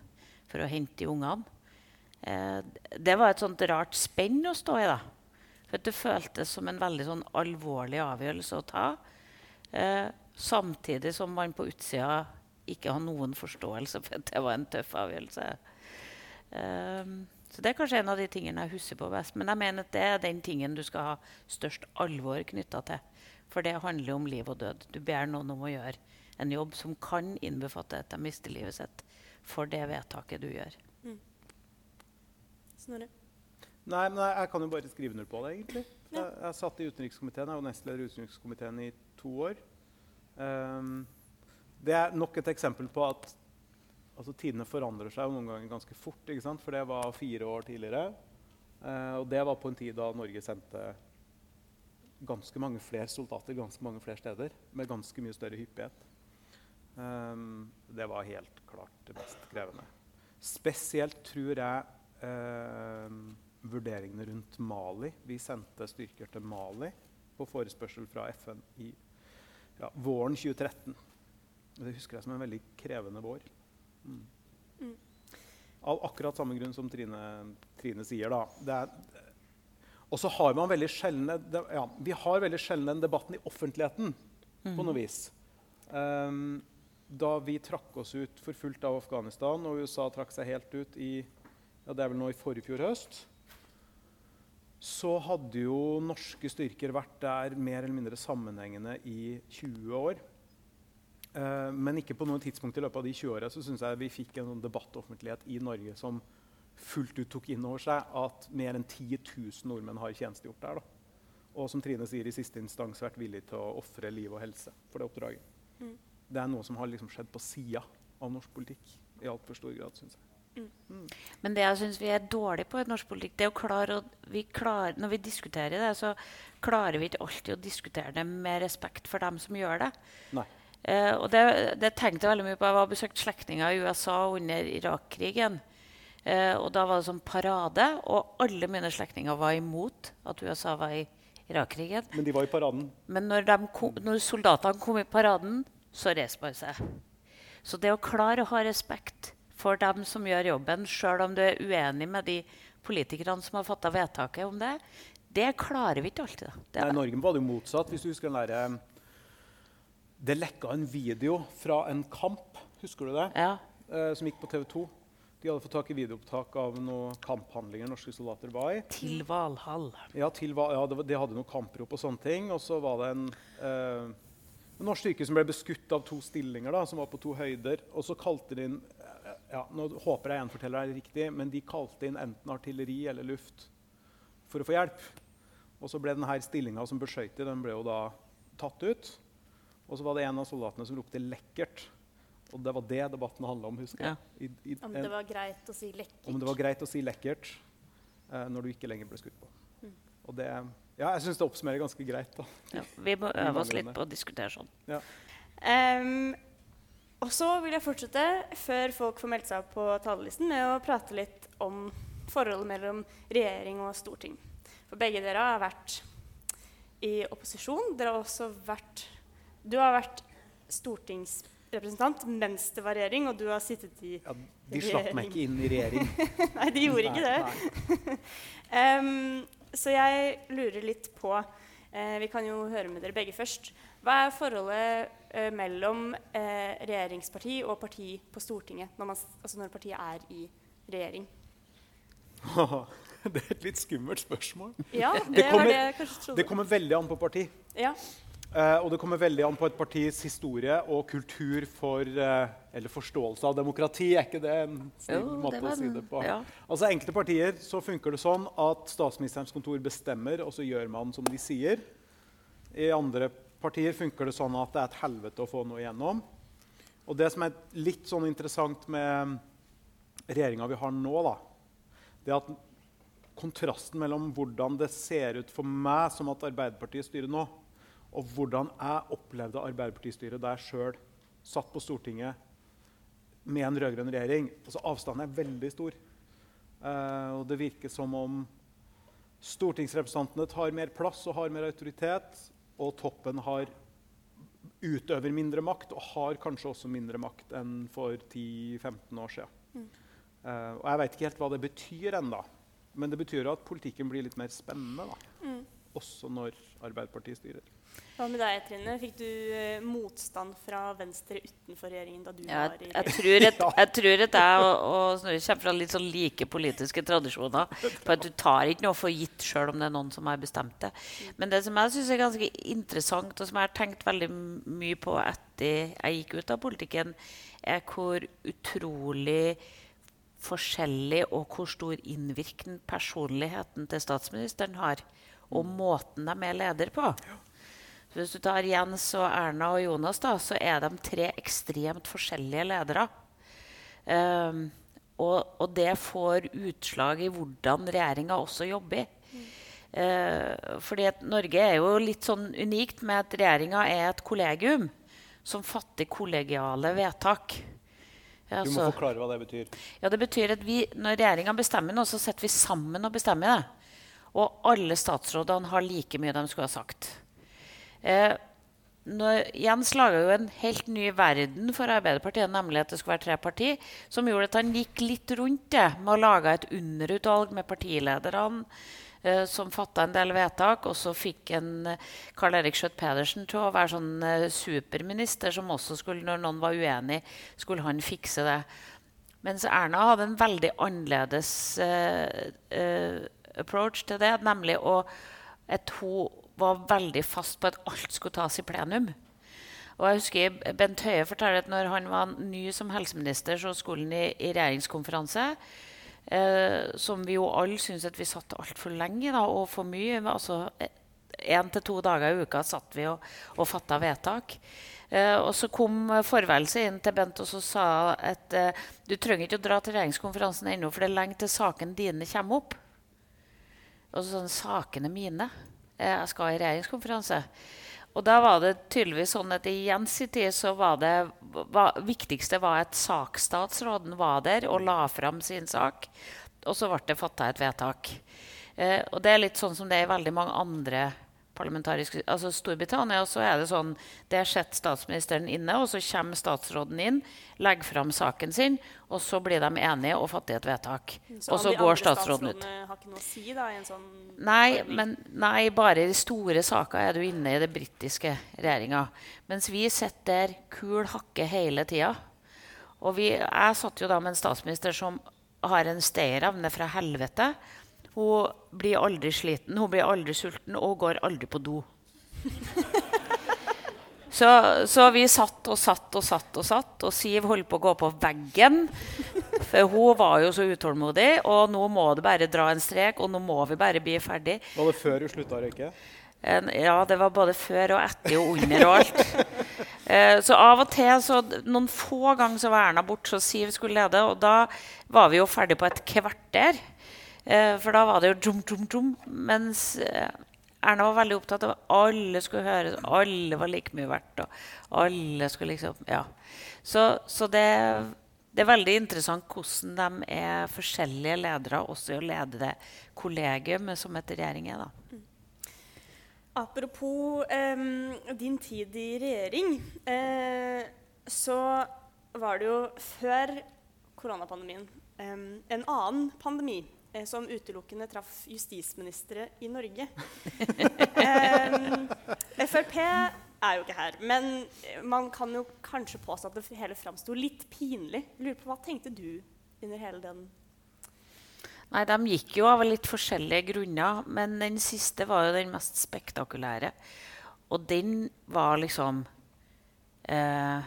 for å hente de ungene. Eh, det var et sånt rart spenn å stå i. da. For Det føltes som en veldig sånn alvorlig avgjørelse å ta. Eh, samtidig som man på utsida ikke har noen forståelse for at det var en tøff avgjørelse. Eh, så Det er kanskje en av de tingene jeg husker på best. Men jeg mener at det er den tingen du skal ha størst alvor knytta til. For det handler om liv og død. Du ber noen om å gjøre en jobb som kan innbefatte at de mister livet sitt for det vedtaket du gjør. Snorre? Nei, men jeg, jeg kan jo bare skrive under på det, egentlig. Jeg, jeg satt i utenrikskomiteen, jeg var nestleder i utenrikskomiteen i to år. Um, det er nok et eksempel på at altså, tidene forandrer seg noen ganger ganske fort. ikke sant? For det var fire år tidligere. Uh, og det var på en tid da Norge sendte ganske mange flere soldater ganske mange flere steder med ganske mye større hyppighet. Ehm, det var helt klart det mest krevende. Spesielt tror jeg ehm, vurderingene rundt Mali. Vi sendte styrker til Mali på forespørsel fra FN i ja, våren 2013. Det husker jeg som en veldig krevende vår. Mm. Mm. Av akkurat samme grunn som Trine, Trine sier. da. Det er, og så har man veldig sjelden det- ja, Vi har veldig sjelden den debatten i offentligheten på noe vis. Ehm, da vi trakk oss ut for fullt av Afghanistan, og USA trakk seg helt ut i ja, det er vel nå i forrige fjor høst, så hadde jo norske styrker vært der mer eller mindre sammenhengende i 20 år. Eh, men ikke på noe tidspunkt i løpet av de 20 åra syns jeg vi fikk en sånn debattoffentlighet i Norge som fullt ut tok inn over seg at mer enn 10 000 nordmenn har tjenestegjort der. Da. Og som Trine sier, i siste instans vært villig til å ofre liv og helse for det oppdraget. Mm. Det er noe som har liksom skjedd på sida av norsk politikk i altfor stor grad, syns jeg. Men det jeg syns vi er dårlige på i norsk politikk, det er å klare å vi klar, Når vi diskuterer det, så klarer vi ikke alltid å diskutere det med respekt for dem som gjør det. Eh, og det, det tenkte jeg veldig mye på. Jeg var og besøkte slektninger i USA under Irak-krigen. Eh, og da var det sånn parade, og alle mine slektninger var imot at USA var i Irak-krigen. Men de var i paraden. Men når, kom, når soldatene kom i paraden, så reiser man seg. Så det å klare å ha respekt for dem som gjør jobben, sjøl om du er uenig med de politikerne som har fatta vedtaket om det, det klarer vi ikke alltid. Det, Nei, I Norge var det jo motsatt. Hvis du husker den der, eh, Det lekka en video fra en kamp, husker du det? Ja. Eh, som gikk på TV 2. De hadde fått tak i videoopptak av noen kamphandlinger norske soldater var i. Til Valhall. Ja, til, ja det var- de hadde noen kamprop og sånne ting. Og så var det en, eh, en norsk styrke som ble beskutt av to stillinger, da, som var på to høyder. Og så kalte de inn ja, Nå håper jeg gjenforteller det riktig, men de kalte inn enten artilleri eller luft for å få hjelp. Og så ble denne stillinga som beskøyt de, den ble jo da tatt ut. Og så var det en av soldatene som ropte 'lekkert'. Og det var det debatten handla om, husker jeg. I, i, Om det var greit å si lekkert. om det var greit å si 'lekkert' eh, når du ikke lenger ble skutt på. Mm. Og det, ja, jeg syns det oppsummerer ganske greit. da. Ja, vi må øve oss litt på å diskutere sånn. Ja. Um, og så vil jeg fortsette, før folk får meldt seg opp på talerlisten, med å prate litt om forholdet mellom regjering og storting. For begge dere har vært i opposisjon. Dere har også vært Du har vært stortingsrepresentant mens det var regjering, og du har sittet i ja, De slapp meg ikke inn i regjering. Nei, de gjorde ikke det. Nei, Em, så jeg lurer litt på eh, Vi kan jo høre med dere begge først. Hva er forholdet eh, mellom eh, regjeringsparti og parti på Stortinget når, man, altså når partiet er i regjering? det er et litt skummelt spørsmål. Ja, det det, kommer, det det kommer veldig an på parti. Ja. Eh, og det kommer veldig an på et partis historie og kultur for eh, Eller forståelse av demokrati. Er ikke det en snill Jo, måte å si det på? ja. Altså Enkelte partier så funker det sånn at statsministerens kontor bestemmer, og så gjør man som de sier. I andre partier funker det sånn at det er et helvete å få noe igjennom. Og det som er litt sånn interessant med regjeringa vi har nå, da, det er at kontrasten mellom hvordan det ser ut for meg som at Arbeiderpartiet styrer nå, og hvordan jeg opplevde Arbeiderpartistyret da jeg sjøl satt på Stortinget med en rød-grønn regjering altså Avstanden er veldig stor. Eh, og det virker som om stortingsrepresentantene tar mer plass og har mer autoritet, og toppen har utøver mindre makt og har kanskje også mindre makt enn for 10-15 år siden. Mm. Eh, og jeg vet ikke helt hva det betyr ennå, men det betyr at politikken blir litt mer spennende. da. Mm. Også når Arbeiderpartiet styrer. Hva med deg, Trine? Fikk du eh, motstand fra Venstre utenfor regjeringen da du Ja, var i jeg, tror at, jeg tror at jeg og, og Snorre kommer fra litt sånn like politiske tradisjoner. På at Du tar ikke noe for gitt sjøl om det er noen som har bestemt det. Men det som jeg syns er ganske interessant, og som jeg har tenkt veldig mye på etter jeg gikk ut av politikken, er hvor utrolig forskjellig og hvor stor innvirkning personligheten til statsministeren har, og måten de er leder på. Så hvis du tar Jens og Erna og Jonas, da, så er de tre ekstremt forskjellige ledere. Um, og, og det får utslag i hvordan regjeringa også jobber. Eh, fordi at Norge er jo litt sånn unikt med at regjeringa er et kollegium som fatter kollegiale vedtak. Ja, Du må så- forklare hva det betyr. ja, det betyr at vi, Når regjeringa bestemmer noe, så setter vi sammen og bestemmer det. Og alle statsrådene har like mye de skulle ha sagt. Eh, når, Jens laga jo en helt ny verden for Arbeiderpartiet, nemlig at det skulle være tre partier, som gjorde at han gikk litt rundt det med å lage et underutvalg med partilederne. eh, som fatta en del vedtak, og så fikk en eh, Karl Erik Skjøtt Pedersen til å være sånn eh, superminister som også skulle, når noen var uenig, skulle han fikse det. Mens Erna hadde en veldig annerledes eh, approach til det, nemlig å, at hun var veldig fast på at alt skulle tas i plenum. Og jeg husker Bent Høie forteller at når han var ny som helseminister, så skulle han i, i regjeringskonferanse. Eh, som vi jo alle syns at vi satt altfor lenge da, og for mye. Altså, til to dager i uka satt vi og, og fatta vedtak. Eh, og så kom forværelset inn til Bent og så sa at eh, du trenger ikke å dra til regjeringskonferansen ennå, for det er lenge til sakene dine kommer opp. Og så sånn Sakene mine? Eh, jeg skal i regjeringskonferanse. Og da var det tydeligvis sånn at i Jens i tid så var det var, viktigste var at saksstatsråden var der og la fram sin sak. Og så ble det fatta et vedtak. Eh, og det er litt sånn som det er i veldig mange andre parlamentariske altså Storbritannia så er det sånn Der sitter statsministeren inne, og så kommer statsråden inn, legger fram saken sin, og så blir de enige og fatter et vedtak. Så og så går statsråden ut. statsrådene har ikke noe å si da, i en sånn Nei, men, nei, bare i store saker er du inne i det britiske regjeringa. Mens vi sitter der kul hakke hele tida. Og vi, jeg satt jo da med en statsminister som har en stayerevne fra helvete. Hun blir aldri sliten, hun blir aldri sulten og går aldri på do. Så, så vi satt og satt og satt og satt, og Siv holdt på å gå på veggen. For hun var jo så utålmodig, og nå må det bare dra en strek, og nå må vi bare bli ferdig. Var det før hun slutta å røyke? En, ja, det var både før og etter og under og alt. Eh, så av og til, så noen få ganger så var Erna borte, så Siv skulle lede. Og da var vi jo ferdig på et kvarter. Eh, for da var det jo drum, drum, drum. Mens eh, Erna var veldig opptatt av at alle skulle høre, alle var like mye verdt. Og alle skulle liksom, ja. Så, så det, det er veldig interessant hvordan de er forskjellige ledere også i å lede det kollegiumet som et regjering er. da. Apropos eh, din tid i regjering, eh, så var det jo før koronapandemien eh, en annen pandemi eh, som utelukkende traff justisministre i Norge. eh, Frp er jo ikke her, men man kan jo kanskje påstå at det hele framsto litt pinlig. Lurer på, Hva tenkte du under hele den Nei, De gikk jo av litt forskjellige grunner, men den siste var jo den mest spektakulære. og den var liksom eh,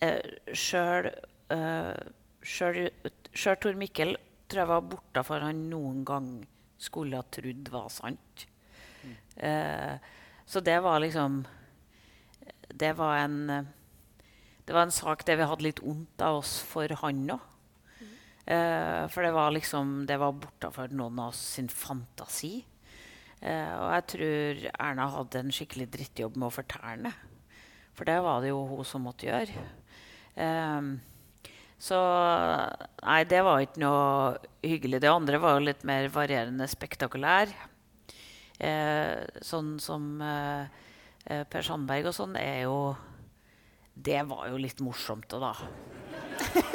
eh, Sjøl eh, Sjøl Tor Mikkel tror jeg var bortafor han noen gang skulle ha trodd var sant. Eh, så det var liksom Det var en det var en sak der vi hadde litt vondt av oss for han òg. Eh, for det var liksom Det var bortafor noen av oss sin fantasi. Eh, og jeg tror Erna hadde en skikkelig drittjobb med å fortelle det. For det var det jo hun som måtte gjøre. Eh, så Nei, det var ikke noe hyggelig. Det andre var jo litt mer varierende spektakulær. Eh, sånn som eh, eh, Per Sandberg og sånn er jo Det var jo litt morsomt òg, da.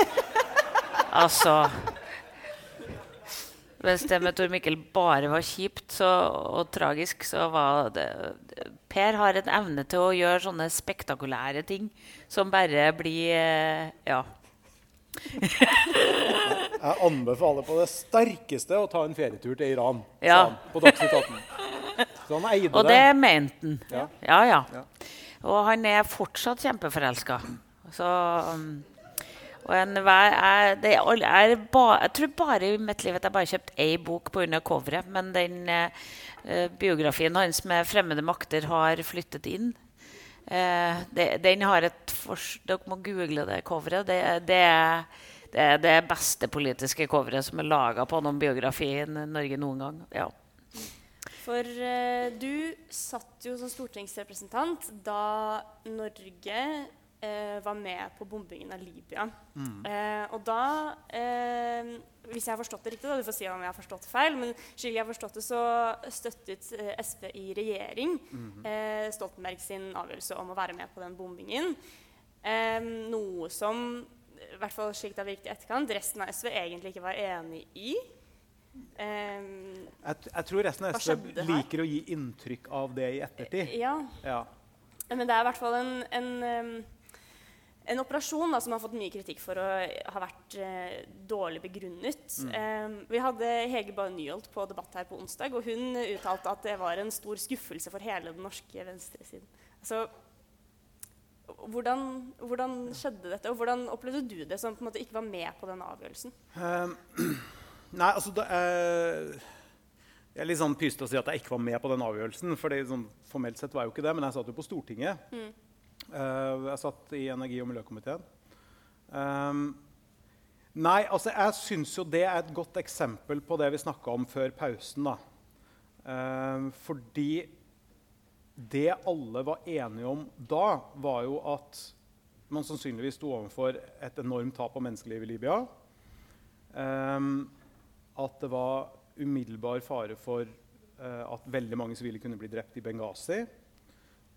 altså Mens det med Tor Mikkel bare var kjipt så, og tragisk, så var det Per har en evne til å gjøre sånne spektakulære ting som bare blir eh, Ja. Jeg anbefaler på det sterkeste å ta en ferietur til Iran Ja. han på Dagsnytt 18. Så han eide Og det mente han. Ja. Ja, ja. Ja. Og han er fortsatt kjempeforelska. Så um, og en, jeg, det er, er ba, jeg tror bare i mitt liv at jeg bare kjøpt én bok pga. coveret. Men den eh, eh, biografien hans med 'Fremmede makter' har flyttet inn. Eh, det, den har et Dere må google det coveret. Det, det, det er det beste politiske coveret som er laga på noen biografi i Norge noen gang. Ja. For eh, du satt jo som stortingsrepresentant da Norge var med på bombingen av Libya. Mm. Eh, og da, eh, hvis jeg har forstått det riktig, da, du får si om jeg har forstått det feil, men slik jeg har forstått det, så støttet eh, SV i regjering mm. eh, Stoltenberg sin avgjørelse om å være med på den bombingen. Eh, noe som, i hvert fall slik det har virket i etterkant, resten av SV egentlig ikke var enig i. Eh, Jeg, jeg tror resten av SV her? liker å gi inntrykk av det i ettertid. Ja. Ja. Men det er i hvert fall en, en, en operasjon da, som har fått mye kritikk for å ha vært eh, dårlig begrunnet. Mm. Eh, vi hadde Hege Bae Nyholt på debatt her på onsdag, og hun uttalte at det var en stor skuffelse for hele den norske venstresiden. Altså, hvordan, hvordan skjedde dette, og hvordan opplevde du det som på en måte ikke var med på den avgjørelsen? Um, nei, altså det, eh, Jeg er litt sånn pysete å si at jeg ikke var med på den avgjørelsen. For sånn, formelt sett var jeg jo ikke det, men jeg satt jo på Stortinget. Mm. Eh, jeg satt i energi- og miljøkomiteen. Um, nei, altså jeg syns jo det er et godt eksempel på det vi snakka om før pausen. da. Um, fordi det alle var enige om da, var jo at man sannsynligvis sto overfor et enormt tap av menneskeliv i Libya. Um, at det var umiddelbar fare for eh, at veldig mange sivile kunne bli drept i Benghazi.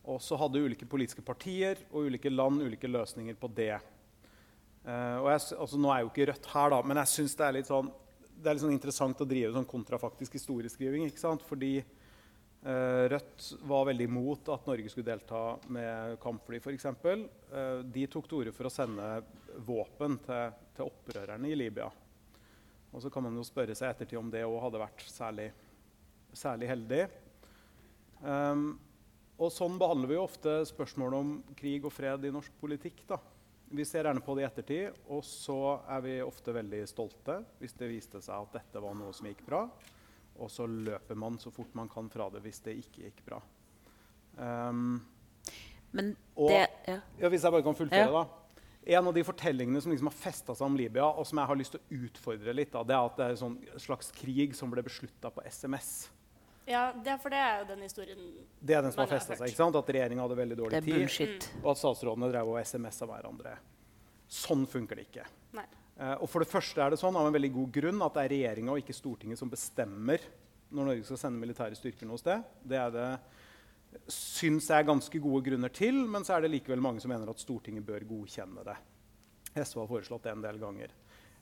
Og så hadde ulike politiske partier og ulike land ulike løsninger på det. Uh, og jeg, altså, nå er jo ikke Rødt her, da, men jeg syns det er litt sånn det er litt sånn interessant å drive sånn kontrafaktisk historieskriving. ikke sant? Fordi eh, Rødt var veldig imot at Norge skulle delta med kampfly, f.eks. Uh, de tok til orde for å sende våpen til, til opprørerne i Libya. Og så kan man jo spørre seg ettertid om det òg hadde vært særlig, særlig heldig. Um, og sånn behandler vi jo ofte spørsmål om krig og fred i norsk politikk. da. Vi ser gjerne på det i ettertid, og så er vi ofte veldig stolte hvis det viste seg at dette var noe som gikk bra. Og så løper man så fort man kan fra det hvis det ikke gikk bra. Um, Men det ja. ja, Hvis jeg bare kan fullføre, Ja. da. En av de fortellingene som liksom har festa seg om Libya, og som jeg har lyst til å utfordre litt, da, det er at det er en sånn slags krig som ble beslutta på SMS. Ja, det, for det er jo den historien Det er den som har festa seg. ikke sant? At regjeringa hadde veldig dårlig tid, bullshit. og at statsrådene drev og SMS-a hverandre. Sånn funker det ikke. Nei. Eh, og for det første er det sånn av en veldig god grunn at det er regjeringa og ikke Stortinget som bestemmer når Norge skal sende militære styrker noe sted. Det er det syns jeg er ganske gode grunner til, men så er det likevel mange som mener at Stortinget bør godkjenne det. SV har foreslått det en del ganger.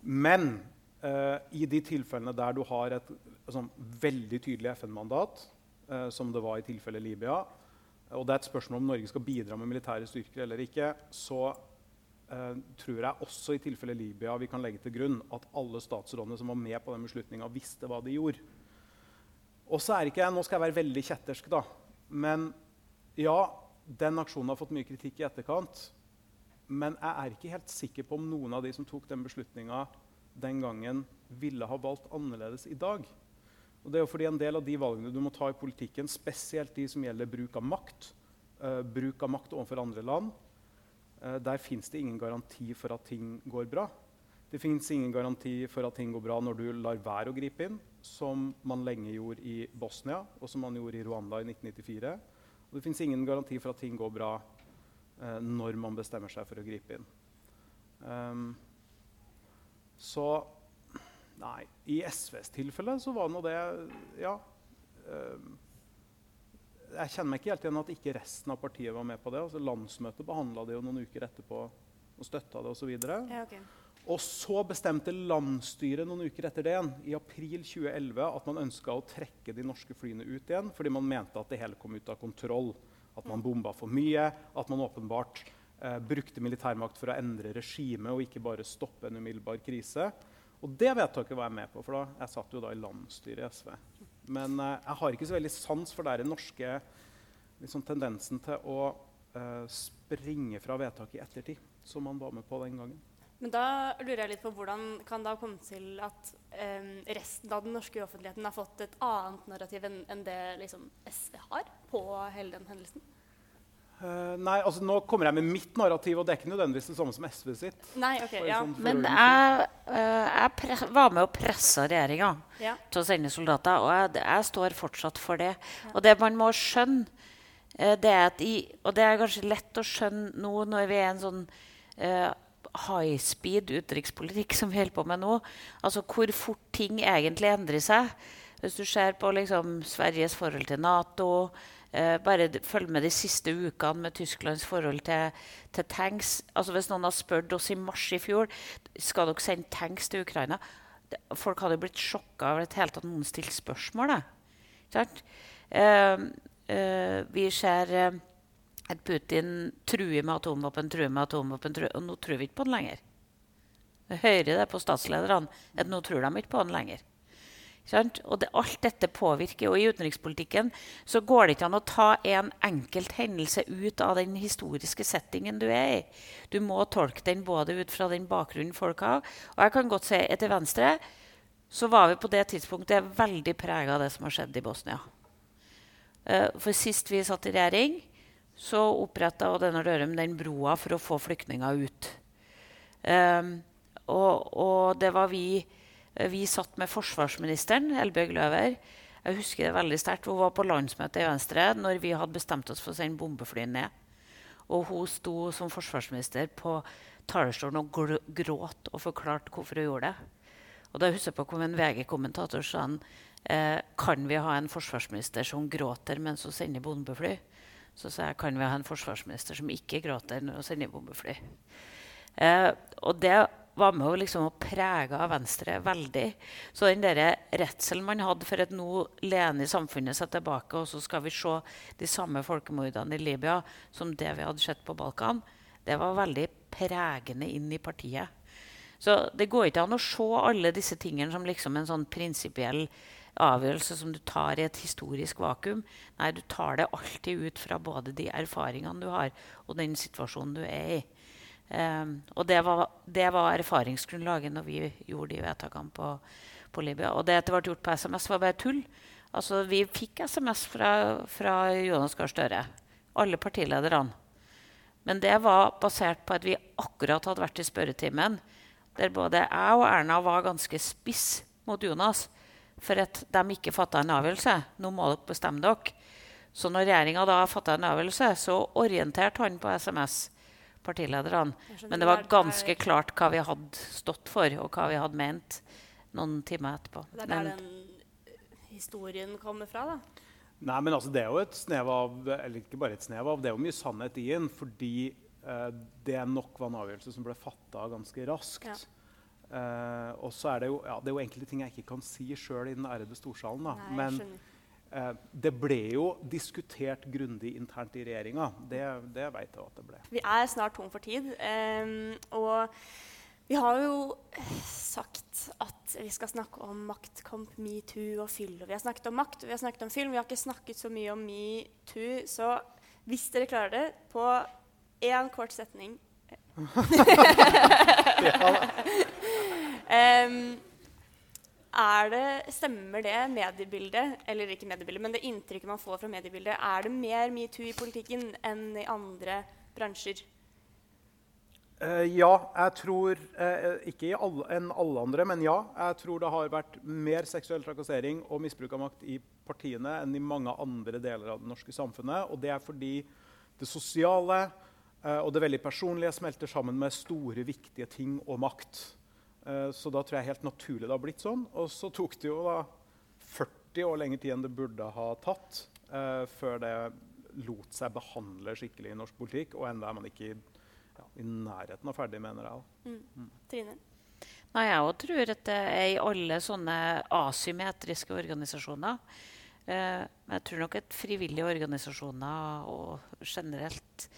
Men eh, i de tilfellene der du har et sånn, veldig tydelig FN-mandat, eh, som det var i tilfellet Libya, og det er et spørsmål om Norge skal bidra med militære styrker eller ikke, så eh, tror jeg også i tilfellet Libya vi kan legge til grunn at alle statsrådene som var med på den beslutninga, visste hva de gjorde. Og så er ikke jeg, Nå skal jeg være veldig kjettersk, da. Men ja, den aksjonen har fått mye kritikk i etterkant. Men jeg er ikke helt sikker på om noen av de som tok den beslutninga den gangen, ville ha valgt annerledes i dag. Og det er jo fordi En del av de valgene du må ta i politikken, spesielt de som gjelder bruk av makt, uh, bruk av makt overfor andre land, uh, der fins det ingen garanti for at ting går bra. Det fins ingen garanti for at ting går bra når du lar være å gripe inn, som man lenge gjorde i Bosnia, og som man gjorde i Rwanda i 1994. Og det fins ingen garanti for at ting går bra uh, når man bestemmer seg for å gripe inn. Um, så Nei. I SVs tilfelle så var nå det Ja. Øh, jeg kjenner meg ikke helt igjen at ikke resten av partiet var med på det. Altså, landsmøtet behandla det jo noen uker etterpå og støtta det osv. Ja, ok. Og så bestemte landsstyret noen uker etter det igjen, i april 2011 at man ønska å trekke de norske flyene ut igjen fordi man mente at det hele kom ut av kontroll. At man bomba for mye, at man åpenbart eh, brukte militærmakt for å endre regimet og ikke bare stoppe en umiddelbar krise. Og det vedtaket var jeg med på, for da, jeg satt jo da i landsstyret i SV. Men eh, jeg har ikke så veldig sans for den norske liksom, tendensen til å eh, springe fra vedtak i ettertid, som man var med på den gangen. Men da lurer jeg litt på hvordan kan det ha kommet til at um, resten av den norske offentligheten har fått et annet narrativ enn enn det liksom SV har på hele den hendelsen? Eh, nei, altså Nå kommer jeg med mitt narrativ, og det er ikke nødvendigvis det samme som SV sitt. Nei, ok, ja. sånn Men jeg, uh, jeg pre var med og pressa regjeringa Ja. til å sende soldater, og jeg, jeg står fortsatt for det. Og det man må skjønne, uh, det er at i, og det er kanskje lett å skjønne nå når vi er en sånn eh, high speed utenrikspolitikk som vi holder på med nå, altså hvor fort ting egentlig endrer seg. Hvis du ser på liksom, Sveriges forhold til Nato, eh, bare følg med de siste ukene med Tysklands forhold til, til tanks. Altså Hvis noen har spurt oss i mars i fjor skal dere sende tanks til Ukraina det, Folk hadde blitt sjokka over det hele tatt noen stilte spørsmål. Eh, eh, vi ser eh, at Putin truer med atomvåpen, truer med atomvåpen, truer, og nå tror vi ikke på den lenger. Vi hører det på statslederne at nå tror de ikke på den lenger. Og det, alt dette påvirker. Og i utenrikspolitikken så går det ikke an å ta en enkelt hendelse ut av den historiske settingen du er i. Du må tolke den både ut fra den bakgrunnen folk har. Og jeg kan godt si til Venstre så var vi på det tidspunktet veldig prega av det som har skjedd i Bosnia. Eh, For sist vi satt i regjering, så oppretta Odd Einar Dørum den broa for å få flyktninger ut. Um, og, og det var vi Vi satt med forsvarsministeren, Elbjørg Løver. Jeg husker det veldig sterkt. Hun var på landsmøtet i Venstre når vi hadde bestemt oss for å sende bombefly ned. Og hun sto som forsvarsminister på talerstolen og gråt og forklarte hvorfor hun gjorde det. Og da husker jeg på kom en VG-kommentator sa han, eh, kan vi ha en forsvarsminister som gråter mens hun sender bombefly. Så sa jeg kan vi ha en forsvarsminister som ikke gråter når hun sender bombefly. Eh, og det var med å liksom å prege av Venstre veldig. Så den der redselen man hadde for at nå lener samfunnet seg tilbake, og så skal vi se de samme folkemordene i Libya som det vi hadde sett på Balkan, det var veldig pregende inn i partiet. Så det går ikke an å se alle disse tingene som liksom en sånn prinsipiell avgjørelse som du tar i et historisk vakuum. Nei, du tar det alltid ut fra både de erfaringene du har, og den situasjonen du er i. Um, og det var, det var erfaringsgrunnlaget når vi gjorde de vedtakene på, på Libya. Og det at det ble gjort på SMS, var bare tull. Altså, vi fikk SMS fra, fra Jonas Gahr Støre, alle partilederne. Men det var basert på at vi akkurat hadde vært i spørretimen der både jeg og Erna var ganske spiss mot Jonas for at de ikke fatta en avgjørelse. Nå må dere bestemme dere. Så når regjeringa da fatta en avgjørelse, så orienterte han på SMS partilederne. Men det var ganske klart hva vi hadde stått for, og hva vi hadde ment noen timer etterpå. Det er der Men, den historien kommer fra, da. Nei, men altså, Det er jo et snev av eller ikke bare et snev av, det er jo mye sannhet i den. Fordi eh, det nok var en avgjørelse som ble fatta ganske raskt. Ja. Eh, og så er det jo ja, det er jo enkelte ting jeg ikke kan si sjøl i den ærede storsalen. da. Nei, jeg men skjønner. Det ble jo diskutert grundig internt i regjeringa. Det, det veit jeg at det ble. Vi er snart tom for tid. og Vi har jo eh, sagt at vi skal snakke om maktkamp, metoo og fyll. Og vi har snakket om makt og vi har snakket om film. Vi har ikke snakket så mye om metoo. Så hvis dere klarer det, på én kort setning er det, Stemmer det mediebildet, eller ikke mediebildet, men det inntrykket man får fra mediebildet, er det mer metoo i politikken enn i andre bransjer? Uh, ja, jeg tror uh, Ikke i alle, enn alle andre, men ja. Jeg tror det har vært mer seksuell trakassering og misbruk av makt i partiene enn i mange andre deler av det norske samfunnet. Og det er fordi det sosiale uh, og det veldig personlige smelter sammen med store, viktige ting og makt. Eh, så da tror jeg helt naturlig det har blitt sånn. Og så tok det jo da 40 år lenger tid enn det burde ha tatt uh, før det lot seg behandle skikkelig i norsk politikk. Og enda er man ikke i, ja, i nærheten av ferdig, mener jeg. da. Mm. Trine? Nei, jeg òg tror at det er i alle sånne asymmetriske organisasjoner. Uh, men jeg tror nok at frivillige organisasjoner og generelt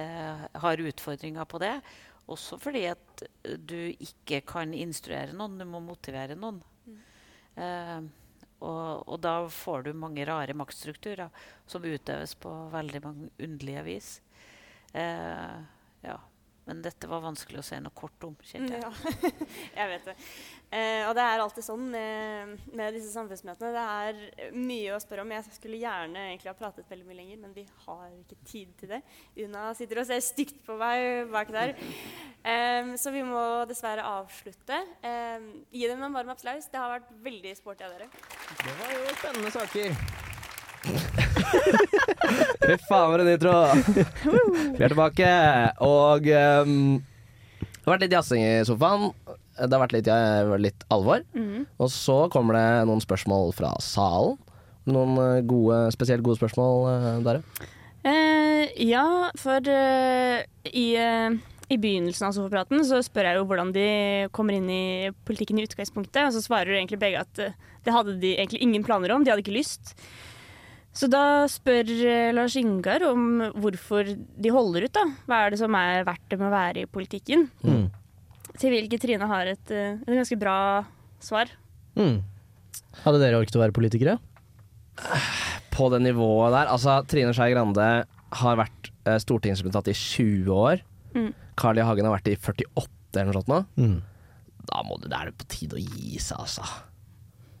uh, har utfordringer på det. Også fordi at du ikke kan instruere noen, du må motivere noen. Eh, og, og da får du mange rare maktstrukturer som utøves på veldig mange underlige vis. Eh, ja. Men dette var vanskelig å se noe kort om. kjente jeg. Ja, jeg vet det. Eh, og det er alltid sånn med, med disse samfunnsmøtene. Det er mye å spørre om. Jeg skulle gjerne egentlig ha pratet veldig mye lenger, men vi har ikke tid til det. Una sitter og ser stygt på meg bak der. Eh, så vi må dessverre avslutte. Eh, gi dem en varm applaus. Det har vært veldig sporty av dere. Det var jo spennende saker. Fy faen, for en intro! Vi er tilbake, og um, det har vært litt jazzing i sofaen. Det har vært litt, ja, litt alvor. Mm. Og så kommer det noen spørsmål fra salen. Noen eh, gode, spesielt gode spørsmål, uh, Dare? Eh, ja, for uh, i, uh i begynnelsen av sofapraten så spør jeg jo hvordan de kommer inn i politikken i utgangspunktet, og så svarer egentlig begge at eh, det hadde de egentlig ingen planer om, de hadde ikke lyst. Så da spør eh, Lars Ingar om hvorfor de holder ut, da. Hva er det som er verdt det med å være i politikken? Mm. Til hvilket Trine har et, eh, et ganske bra svar. Mm. Hadde dere orket å være politikere? På det nivået der Altså, Trine Skei Grande har vært eh, stortingsrepresentant i 20 år. Mm. Carl I. Hagen har vært i 48 eller noe sånt nå. Mm. Da må det, da er det på tide å gi seg, altså.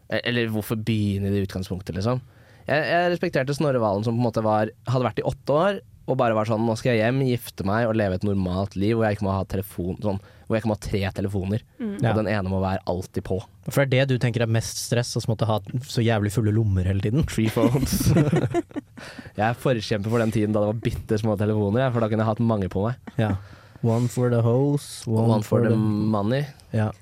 E- Eller hvorfor begynne i det utgangspunktet, liksom. Jeg, jeg respekterte Snorre Valen som på en måte var, hadde vært i åtte år og bare var sånn Nå skal jeg hjem, gifte meg og leve et normalt liv hvor jeg ikke må ha telefon sånn, Hvor jeg ikke må ha tre telefoner. Mm. Og Ja. den ene må være alltid på. For det er det du tenker er mest stress, å måtte ha så jævlig fulle lommer hele tiden? Tree phones. jeg er forkjemper for den tiden da det var bitte små telefoner, for da kunne jeg hatt mange på meg. Ja. One for the hose, one, One for the money. Ja.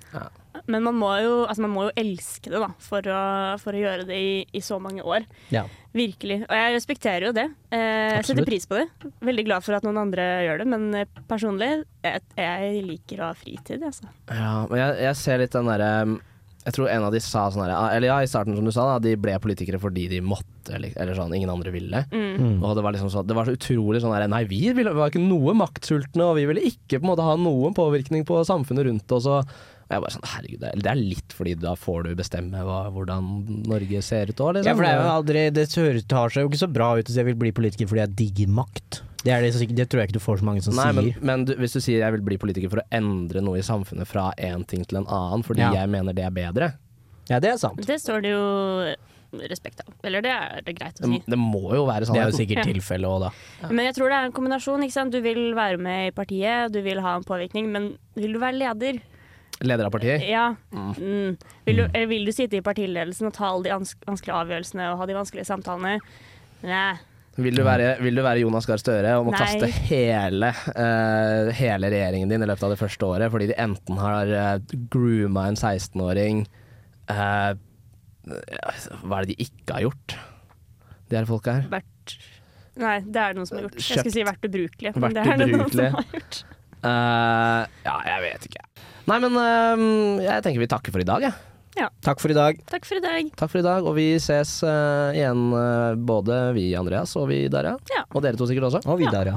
Men man må jo, altså man må jo elske det da, for å, for å gjøre det i, i så mange år. Ja. Virkelig. Og jeg respekterer jo det. Eh, jeg setter pris på det. Veldig glad for at noen andre gjør det, men eh, personlig, jeg, jeg liker å ha fritid, altså. Ja, men jeg, jeg ser litt den derre Jeg tror en av de sa sånn herre Eller ja, i starten som du sa, da, de ble politikere fordi de måtte, eller, eller sånn. Ingen andre ville. Mm. Og det var liksom så, det var så utrolig sånn herre Nei, vi ville, var ikke noe maktsultne, og vi ville ikke på en måte ha noen påvirkning på samfunnet rundt oss. Og, og jeg bare sånn Herregud, det, det er litt fordi da får du bestemme hva, hvordan Norge ser ut òg, liksom. Ja, for det er jo aldri Det tar seg jo ikke så bra ut hvis jeg vil bli politiker fordi jeg digger makt. Det, er det, så det tror jeg ikke du får så mange som Nei, sier. men du, hvis du sier jeg vil bli politiker for å endre noe i samfunnet fra én ting til en annen, fordi Ja. jeg mener det er bedre Ja, det er sant. Det står det jo respekt av. Eller det er det greit å si. Det, det må jo være sånn. Det er jo sikkert Ja. tilfellet òg, da. Men jeg tror det er en kombinasjon. ikke sant? Du vil være med i partiet, du vil ha en påvirkning, men vil du være leder? Leder av partiet? Ja. Mm. Vil, du, vil du sitte i partiledelsen og ta alle de vanskelige avgjørelsene og ha de vanskelige samtalene? Nei. Vil du, være, vil du være Jonas Gahr Støre og må Nei. kaste hele, uh, hele regjeringen din i løpet av det første året fordi de enten har uh, grooma en 16-åring uh, Hva er det de ikke har gjort, de her folka her? Vært Nei, det er det noen som har gjort. Jeg skulle si vært ubrukelig, men det er det noen som har gjort. Uh, ja, jeg vet ikke. Nei, men eh, jeg tenker vi takker for i dag, jeg. Ja. Takk for i dag. Takk for i dag. Takk for i dag, og vi ses uh, igjen, uh, både vi, Andreas, og vi, Darja. Ja. Og dere to sikkert også. Og vi, ja.